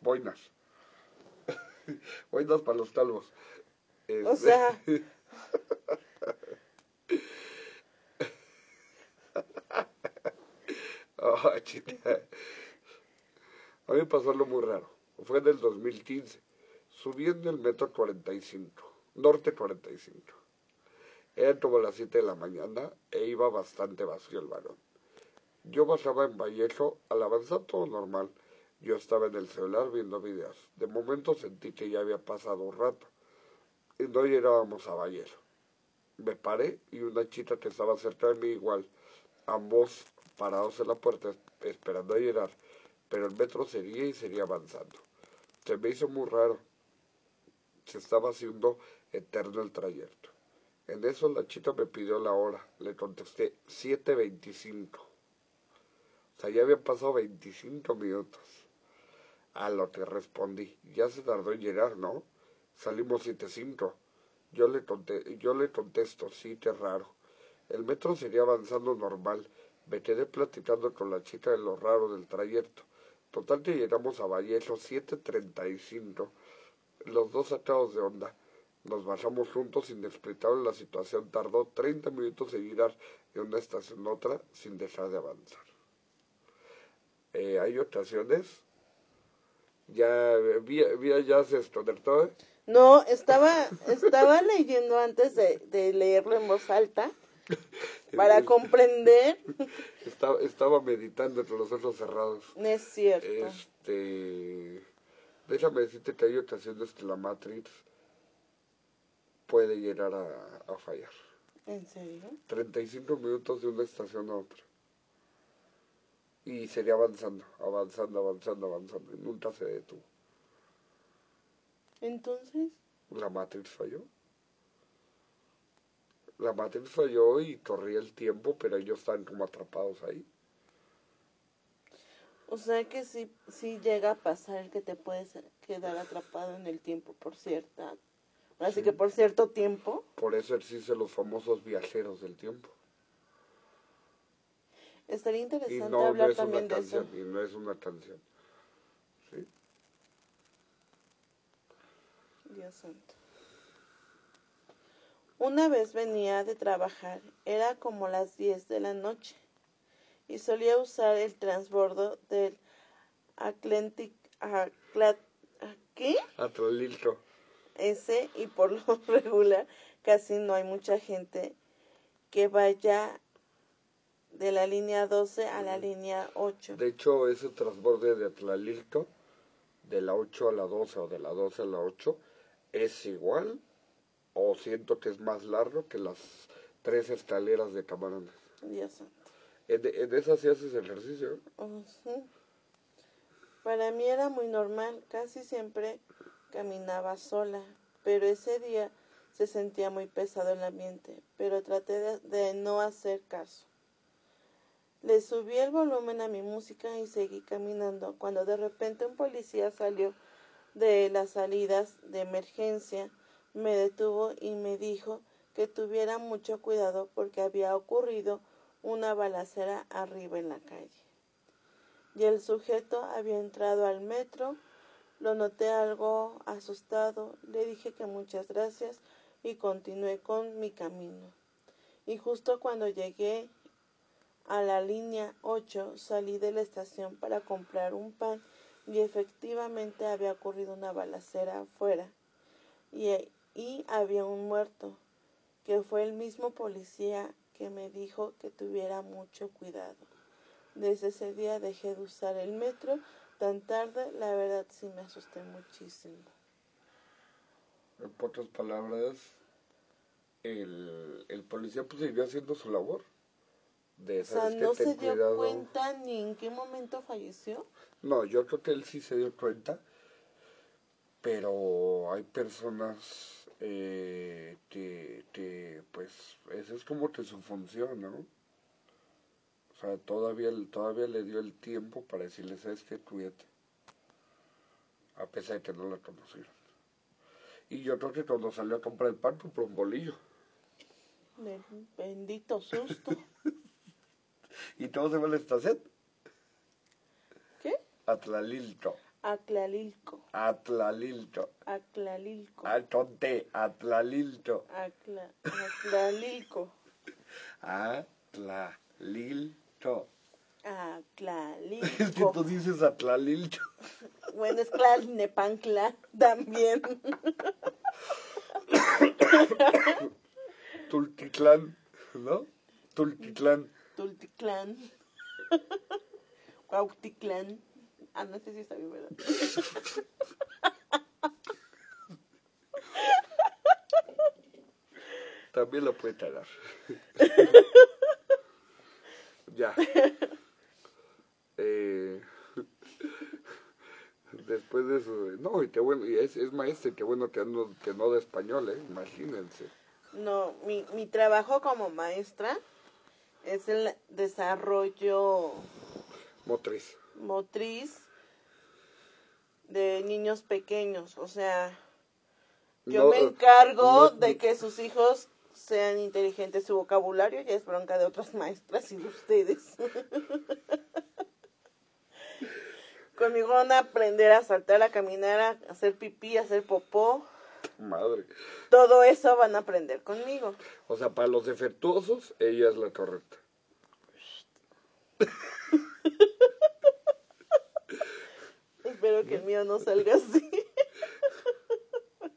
Boinas. Boinas para los calvos. O Este, sea, A mí me pasó algo muy raro. Fue en el 2015. Subiendo el metro 45, norte 45. Eran como las 7 de la mañana e iba bastante vacío el varón. Yo bajaba en Vallejo, al avanzar todo normal. Yo estaba en el celular viendo videos. De momento sentí que ya había pasado un rato. Y no llegábamos a Vallejo. Me paré y una chica que estaba cerca de mí igual. Ambos parados en la puerta esperando a llegar. Pero el metro seguía y seguía avanzando. Se me hizo muy raro. Se estaba haciendo eterno el trayecto. En eso la chica me pidió la hora. Le contesté 7.25. O sea, ya habían pasado 25 minutos. A lo que respondí. Ya se tardó en llegar, ¿no? Salimos 7.5. Yo le, conte- yo le contesto, sí, qué raro. El metro seguía avanzando normal. Me quedé platicando con la chica de lo raro del trayecto. Total que llegamos a Vallejo 7.35. Los dos sacados de onda. Nos bajamos juntos inexplicable la situación. Tardó 30 minutos en girar de una estación a otra sin dejar de avanzar. Eh, hay ocasiones. Ya vi, vi ya se desconectó, ¿eh? no, estaba, estaba leyendo antes de, de leerlo en voz alta para comprender. Estaba, estaba meditando con los ojos cerrados. No es cierto. Este, déjame decirte que hay ocasiones que la Matrix puede llegar a, a fallar. ¿En serio? 35 minutos de una estación a otra. Y sería avanzando, avanzando, avanzando, avanzando. Y nunca se detuvo. Entonces, La Matrix falló. La Matrix falló y corría el tiempo, pero ellos están como atrapados ahí. o sea que sí, sí llega a pasar el que te puedes quedar atrapado en el tiempo por cierta. Así que por cierto tiempo. Por eso existen los famosos viajeros del tiempo. Estaría Y interesante no, no hablar es una también de eso. canción, y no es una canción. ¿Sí? Dios santo. Una vez venía de trabajar, era como las 10 de la noche, y solía usar el transbordo del Atlantic, Atla- ¿qué? Atlolilco. Ese, y por lo regular casi no hay mucha gente que vaya de la línea 12 a la línea 8. De hecho, ese transborde de Atlalilco, de la 8 a la 12 o de la 12 a la 8, es igual o siento que es más largo que las tres escaleras de camarones. Dios santo. En, en esas sí haces ejercicio. Para mí era muy normal, casi siempre caminaba sola, pero ese día se sentía muy pesado el ambiente, pero traté de, de no hacer caso. Le subí el volumen a mi música y seguí caminando, cuando de repente un policía salió de las salidas de emergencia, me detuvo y me dijo que tuviera mucho cuidado porque había ocurrido una balacera arriba en la calle. y el sujeto había entrado al metro. Lo noté algo asustado, le dije que muchas gracias y continué con mi camino. Y justo cuando llegué a la línea 8 salí de la estación para comprar un pan y efectivamente había ocurrido una balacera afuera y, y había un muerto, que fue el mismo policía que me dijo que tuviera mucho cuidado. Desde ese día dejé de usar el metro tan tarde, la verdad sí me asusté muchísimo. En pocas palabras, el, el policía pues siguió haciendo su labor. De, O sea, no se dio cuidado. cuenta ni en qué momento falleció. No, yo creo que él sí se dio cuenta, pero hay personas eh, que, que, pues, esa es como que su función, ¿no? O sea, todavía, todavía le dio el tiempo para decirle, ¿sabes qué? Cuídate. A pesar de que no la conocieron. Y yo creo que cuando salió a comprar el pan, compró un bolillo. Bendito susto. ¿Y todo se va a la estación? ¿Qué? Atlalilco. Aclalilco. Atlalilco. Aclalilco. Atonte. Atlalilco. Acla, aclalilco. Atlalilco. Es que tú dices Atlalilco. Bueno, es Tlalnepancla también. Tultitlán, ¿no? Tultitlán. Tulticlán. Cuauticlán. Ah, no sé si está bien, ¿verdad? También lo puede tragar. ya. Eh, después de eso, no, y qué bueno, y es, es maestro, y qué bueno que no, que no de español, ¿eh? Imagínense. No, mi, mi trabajo como maestra es el desarrollo Motriz. Motriz de niños pequeños. O sea, yo No, me eh, encargo no- de que sus hijos sean inteligentes. Su vocabulario ya es bronca de otras maestras y de ustedes. Conmigo van a aprender a saltar, a caminar, a hacer pipí, a hacer popó. Madre. Todo eso van a aprender conmigo. O sea, para los defectuosos, ella es la correcta. Espero que el mío no salga así.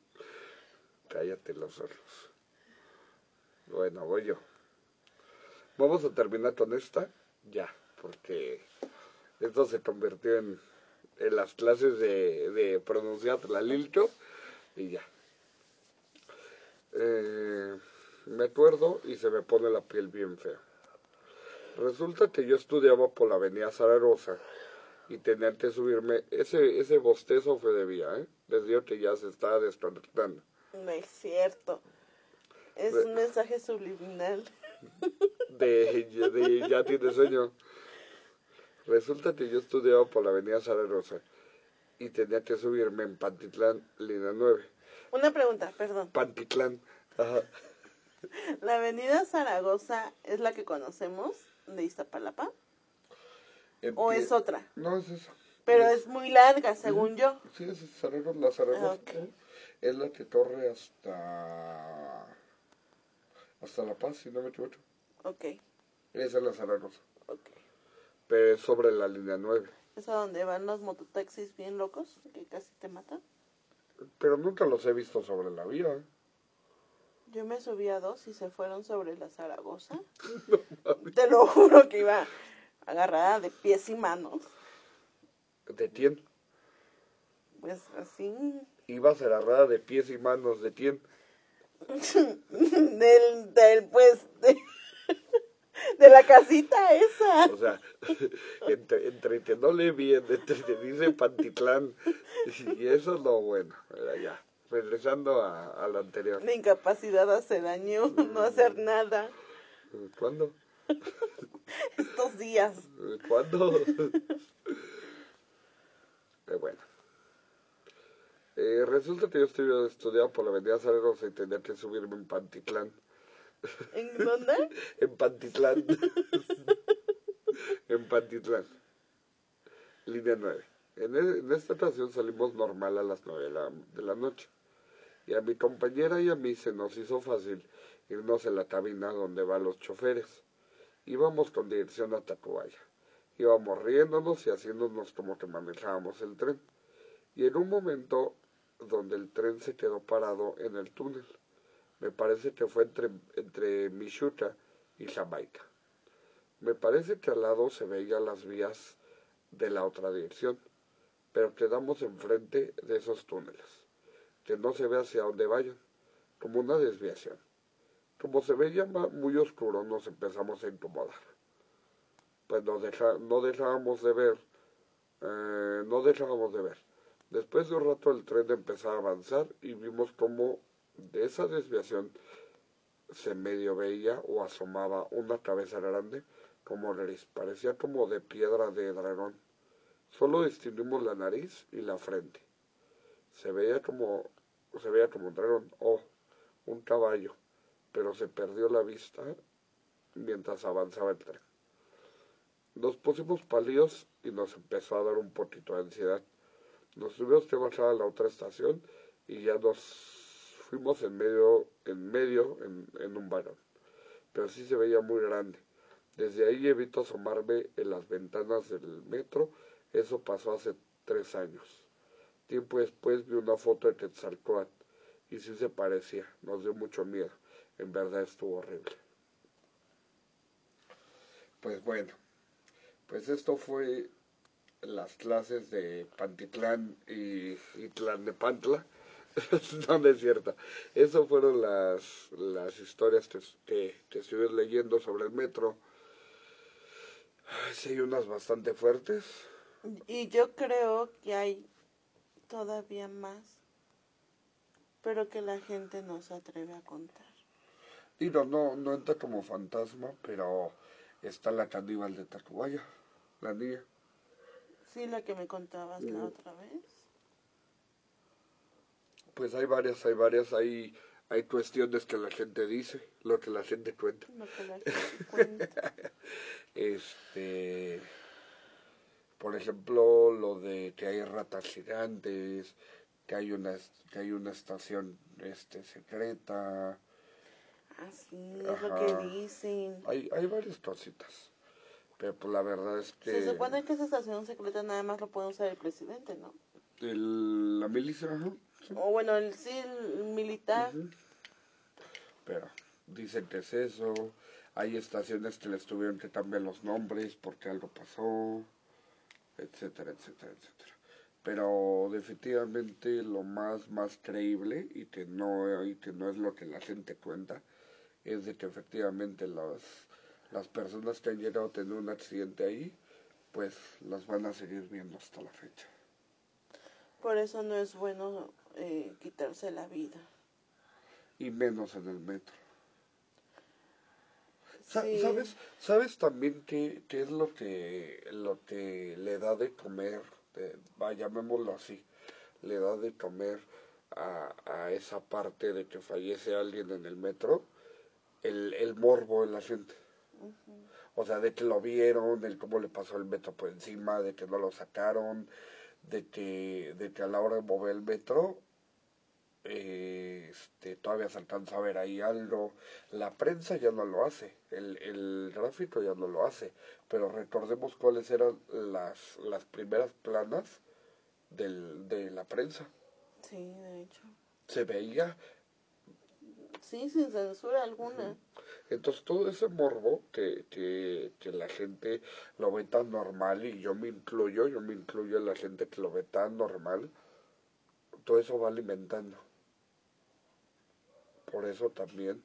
Cállate los ojos. Bueno, voy yo. Vamos a terminar con esta ya, porque esto se convirtió en, en las clases de, de pronunciar la Lilcho y ya. Eh, me acuerdo y se me pone la piel bien fea. Resulta que yo estudiaba por la avenida Zaragoza y tenía que subirme. Ese, ese bostezo fue de vía, ¿eh? Les digo que ya se estaba desconectando. No es cierto. Es un mensaje subliminal. de, de ya tiene sueño. Resulta que yo estudiaba por la avenida Zaragoza y tenía que subirme en Pantitlán, línea 9. Una pregunta, perdón. Pantitlán. Ajá. ¿La avenida Zaragoza es la que conocemos de Iztapalapa? ¿O Empie- es otra? No, es esa. Pero es muy larga, según yo. Sí, es Zaragoza, la Zaragoza. Ah. Es la que corre hasta... Hasta La Paz, si no me equivoco. Ok, Esa es la Zaragoza. ok. Pero es sobre la línea 9. ¿Es a donde van los mototaxis bien locos que casi te matan? Pero nunca los he visto sobre la vía. ¿eh? Yo me subí a dos y se fueron sobre la Zaragoza. Te lo juro que iba agarrada de pies y manos. ¿De quién? Pues así. Iba agarrada de pies y manos. ¿De quién? Del, del pues, de, de la casita esa. O sea, entre, entre que no le bien, entre que dice Pantitlán, y eso es lo bueno. Ya, regresando a, a lo anterior. Mi incapacidad hace daño, no hacer nada. ¿Cuándo? Estos días. ¿Cuándo? Eh, bueno. Eh, resulta que yo estudiaba, estudiaba por la avenida Zaragoza y tenía que subirme en Pantitlán. ¿En dónde? En Pantitlán. en Pantitlán. Línea 9. En, e- en esta estación salimos normal a las 9 de la, de la noche. Y a mi compañera y a mí se nos hizo fácil irnos en la cabina donde van los choferes. Íbamos con dirección a Tacubaya. Íbamos riéndonos y haciéndonos como que manejábamos el tren. Y en un momento donde el tren se quedó parado en el túnel. Me parece que fue entre, entre Michuta y Jamaica. Me parece que al lado se veían las vías de la otra dirección, pero quedamos enfrente de esos túneles, que no se ve hacia dónde vayan, como una desviación. Como se veía muy oscuro, nos empezamos a incomodar. Pues no dejábamos de ver, eh, no dejábamos de ver. Después de un rato el tren empezó a avanzar y vimos como de esa desviación se medio veía o asomaba una cabeza grande como nariz, parecía como de piedra de dragón. Solo distinguimos la nariz y la frente. Se veía como, se veía como un dragón o un caballo, pero se perdió la vista mientras avanzaba el tren. Nos pusimos pálidos y nos empezó a dar un poquito de ansiedad. Nos tuvimos que bajar a la otra estación y ya nos fuimos en medio, en medio, en, un vagón. Pero sí se veía muy grande. Desde ahí evito asomarme en las ventanas del metro. Eso pasó hace tres años. Tiempo después vi una foto de Quetzalcóatl y sí se parecía. Nos dio mucho miedo. En verdad estuvo horrible. Pues bueno, pues esto fue las clases de Pantitlán y, y Tlalnepantla. no, no es cierto. Esas fueron las, las historias que, que, que estuve leyendo sobre el metro. Sí, hay unas bastante fuertes. Y yo creo que hay todavía más, pero que la gente no se atreve a contar. Y no, no, no entra como fantasma, pero está la caníbal de Tacubaya, la niña. Sí, la que me contabas la otra vez. Pues hay varias, hay varias, hay, hay cuestiones que la gente dice, lo que la gente cuenta. Lo que la gente cuenta. Este, por ejemplo, lo de que hay ratas gigantes, que hay una, que hay una estación este, secreta, Así es lo que dicen. hay, hay varias cositas. Pero pues la verdad es que Se supone que esa estación secreta nada más lo puede usar el presidente, ¿no? el- la milicia, ajá, sí. O bueno, el sí, el militar. pero dicen que es eso. Hay estaciones que les tuvieron que cambiar los nombres porque algo pasó, etcétera, etcétera, etcétera. Pero definitivamente lo más más creíble y que no y que no es lo que la gente cuenta es de que efectivamente las las personas que han llegado a tener un accidente ahí pues las van a seguir viendo hasta la fecha. Por eso no es bueno eh, quitarse la vida. Y menos en el metro. Sí. ¿Sabes? ¿Sabes también qué, qué es lo que, lo que le da de comer, de, llamémoslo así, le da de comer a, a esa parte de que fallece alguien en el metro? El, el morbo en la gente. O sea, de que lo vieron, de cómo le pasó el metro por encima, de que no lo sacaron, de que, de que a la hora de mover el metro eh, este, todavía se alcanza a ver ahí algo. La prensa ya no lo hace, el, el gráfico ya no lo hace, pero recordemos cuáles eran las, las primeras planas del, de la prensa. Sí, de hecho. Se veía, Sí, sin censura alguna. entonces todo ese morbo que, que, la gente lo ve tan normal, y yo me incluyo, yo me incluyo en la gente que lo ve tan normal, todo eso va alimentando. Por eso también,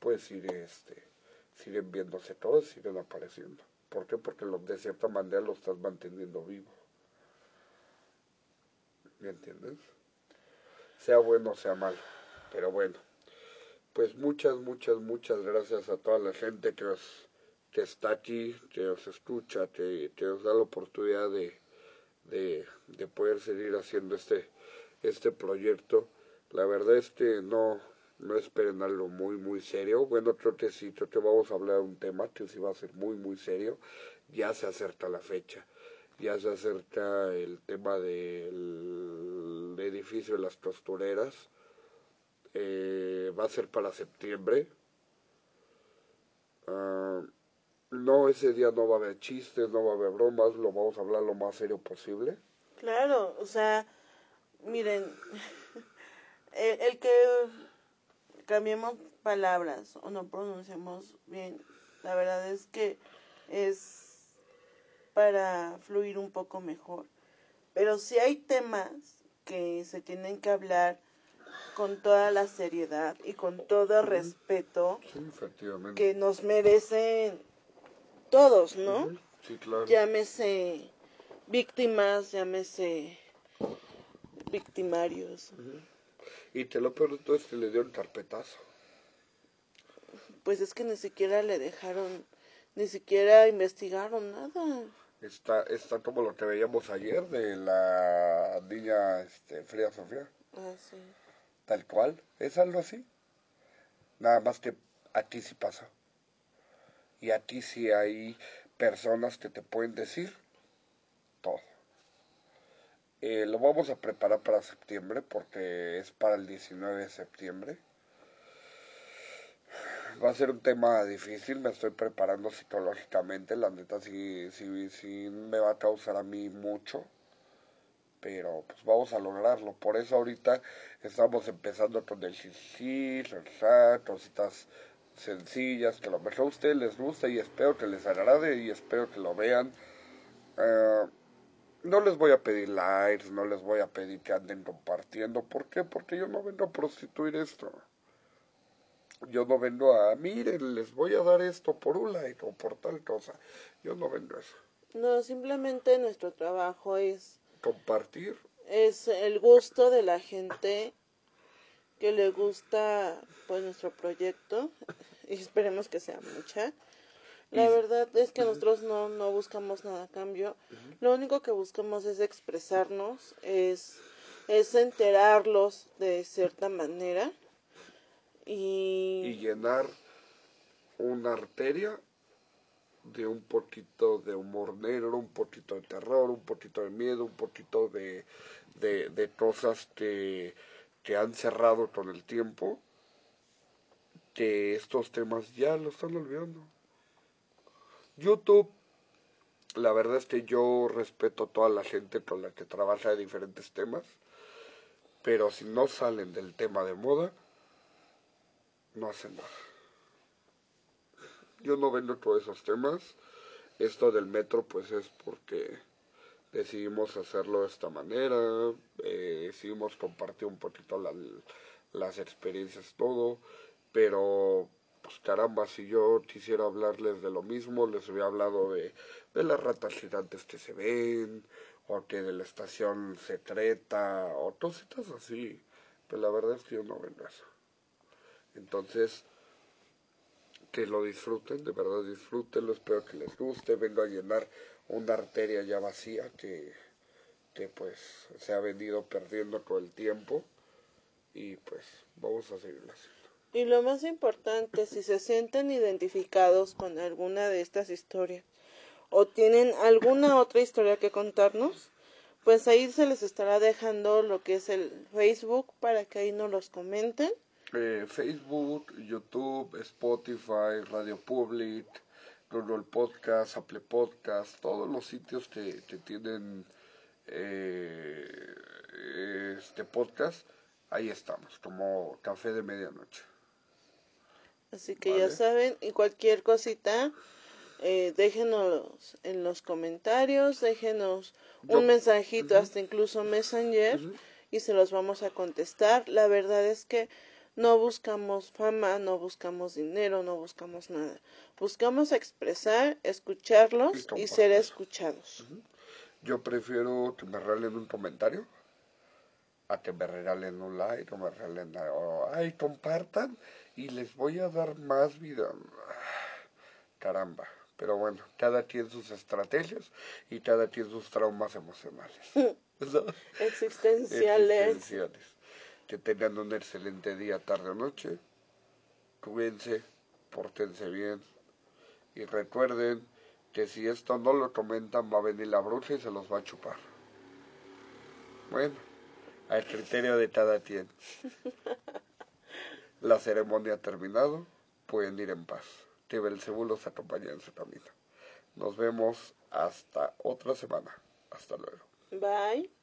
pues sigue este, siguen viéndose todos, siguen apareciendo. ¿Por qué? Porque lo, de cierta manera lo estás manteniendo vivo. ¿Me entiendes? Sea bueno o sea malo. Pero bueno, pues muchas, muchas, muchas gracias a toda la gente que, os, que está aquí, que os escucha, que, que os da la oportunidad de, de, de poder seguir haciendo este, este proyecto. La verdad es que no, no esperen algo muy, muy serio. Bueno, creo que sí, vamos a hablar de un tema que sí va a ser muy, muy serio. Ya se acerca la fecha. Ya se acerca el tema del edificio de las costureras. Eh, va a ser para septiembre. Ah, no, ese día no va a haber chistes, no va a haber bromas, lo vamos a hablar lo más serio posible. Claro, o sea, miren, el, el que cambiemos palabras o no pronunciamos bien, la verdad es que es para fluir un poco mejor. Pero si hay temas que se tienen que hablar con toda la seriedad y con todo respeto Sí, efectivamente. que nos merecen todos, ¿no? Sí, claro. Llámese víctimas, llámese victimarios. Y te lo peor de todo es que le el carpetazo. Pues es que ni siquiera le dejaron, ni siquiera investigaron nada. Está, está como lo que veíamos ayer de la niña este, Frida Sofía. Ah, sí. Tal cual, es algo así. Nada más que a ti sí pasó. Y a ti sí hay personas que te pueden decir todo. Eh, lo vamos a preparar para septiembre porque es para el 19 de septiembre. Va a ser un tema difícil, me estoy preparando psicológicamente, la neta sí, sí, sí me va a causar a mí mucho pero pues vamos a lograrlo. Por eso ahorita estamos empezando con el sí, el cositas sencillas que lo mejor a ustedes les gusta y espero que les agrade y espero que lo vean. Eh, no les voy a pedir likes, no les voy a pedir que anden compartiendo. ¿Por qué? Porque yo no vengo a prostituir esto. Yo no vengo a, miren, les voy a dar esto por un like o por tal cosa. Yo no vengo a eso. No, simplemente nuestro trabajo es, Compartir es el gusto de la gente que le gusta pues nuestro proyecto y esperemos que sea mucha. La Y- verdad es que nosotros no, no buscamos nada a cambio. Lo único que buscamos es expresarnos, es, es enterarlos de cierta manera. y Y, llenar una arteria de un poquito de humor negro, un poquito de terror, un poquito de miedo, un poquito de, de, cosas que, que han cerrado con el tiempo, que estos temas ya lo están olvidando. YouTube, la verdad es que yo respeto a toda la gente con la que trabaja de diferentes temas, pero si no salen del tema de moda, no hacen nada. Yo no vendo todos esos temas. Esto del metro pues es porque decidimos hacerlo de esta manera, eh, decidimos compartir un poquito la- las experiencias, todo, pero pues caramba, si yo quisiera hablarles de lo mismo, les hubiera hablado de, de las ratas gigantes que se ven, o que de la estación secreta, o cositas así, pero la verdad es que yo no vendo eso. Entonces, que lo disfruten, de verdad disfrútenlo, espero que les guste, vengo a llenar una arteria ya vacía que, que pues se ha venido perdiendo con el tiempo y pues vamos a seguirlo haciendo. y lo más importante, si se sienten identificados con alguna de estas historias o tienen alguna otra historia que contarnos, pues ahí se les estará dejando lo que es el Facebook para que ahí nos los comenten. Eh, Facebook, YouTube, Spotify, Radio Public, Google Podcast, Apple Podcast, todos los sitios que, que tienen eh, este podcast, ahí estamos, como Café de Medianoche. Así que Vale. ya saben, y cualquier cosita, eh, déjenos en los comentarios, déjenos Yo- un mensajito, hasta incluso Messenger, y se los vamos a contestar. La verdad es que no buscamos fama, no buscamos dinero, no buscamos nada. Buscamos expresar, escucharlos Y ser escuchados. Yo prefiero que me regalen un comentario a que me regalen un like o me regalen o, ay compartan y les voy a dar más vida caramba pero bueno cada quien sus estrategias y cada quien sus traumas emocionales ¿no? Existenciales. Existenciales. Que tengan un excelente día tarde o noche cuídense pórtense bien y recuerden que si esto no lo comentan va a venir la bruja y se los va a chupar. Bueno, al criterio de cada quien. La ceremonia ha terminado, pueden ir en paz. Que Belcebú los acompañe en su camino. Nos vemos hasta otra semana. Hasta luego. Bye.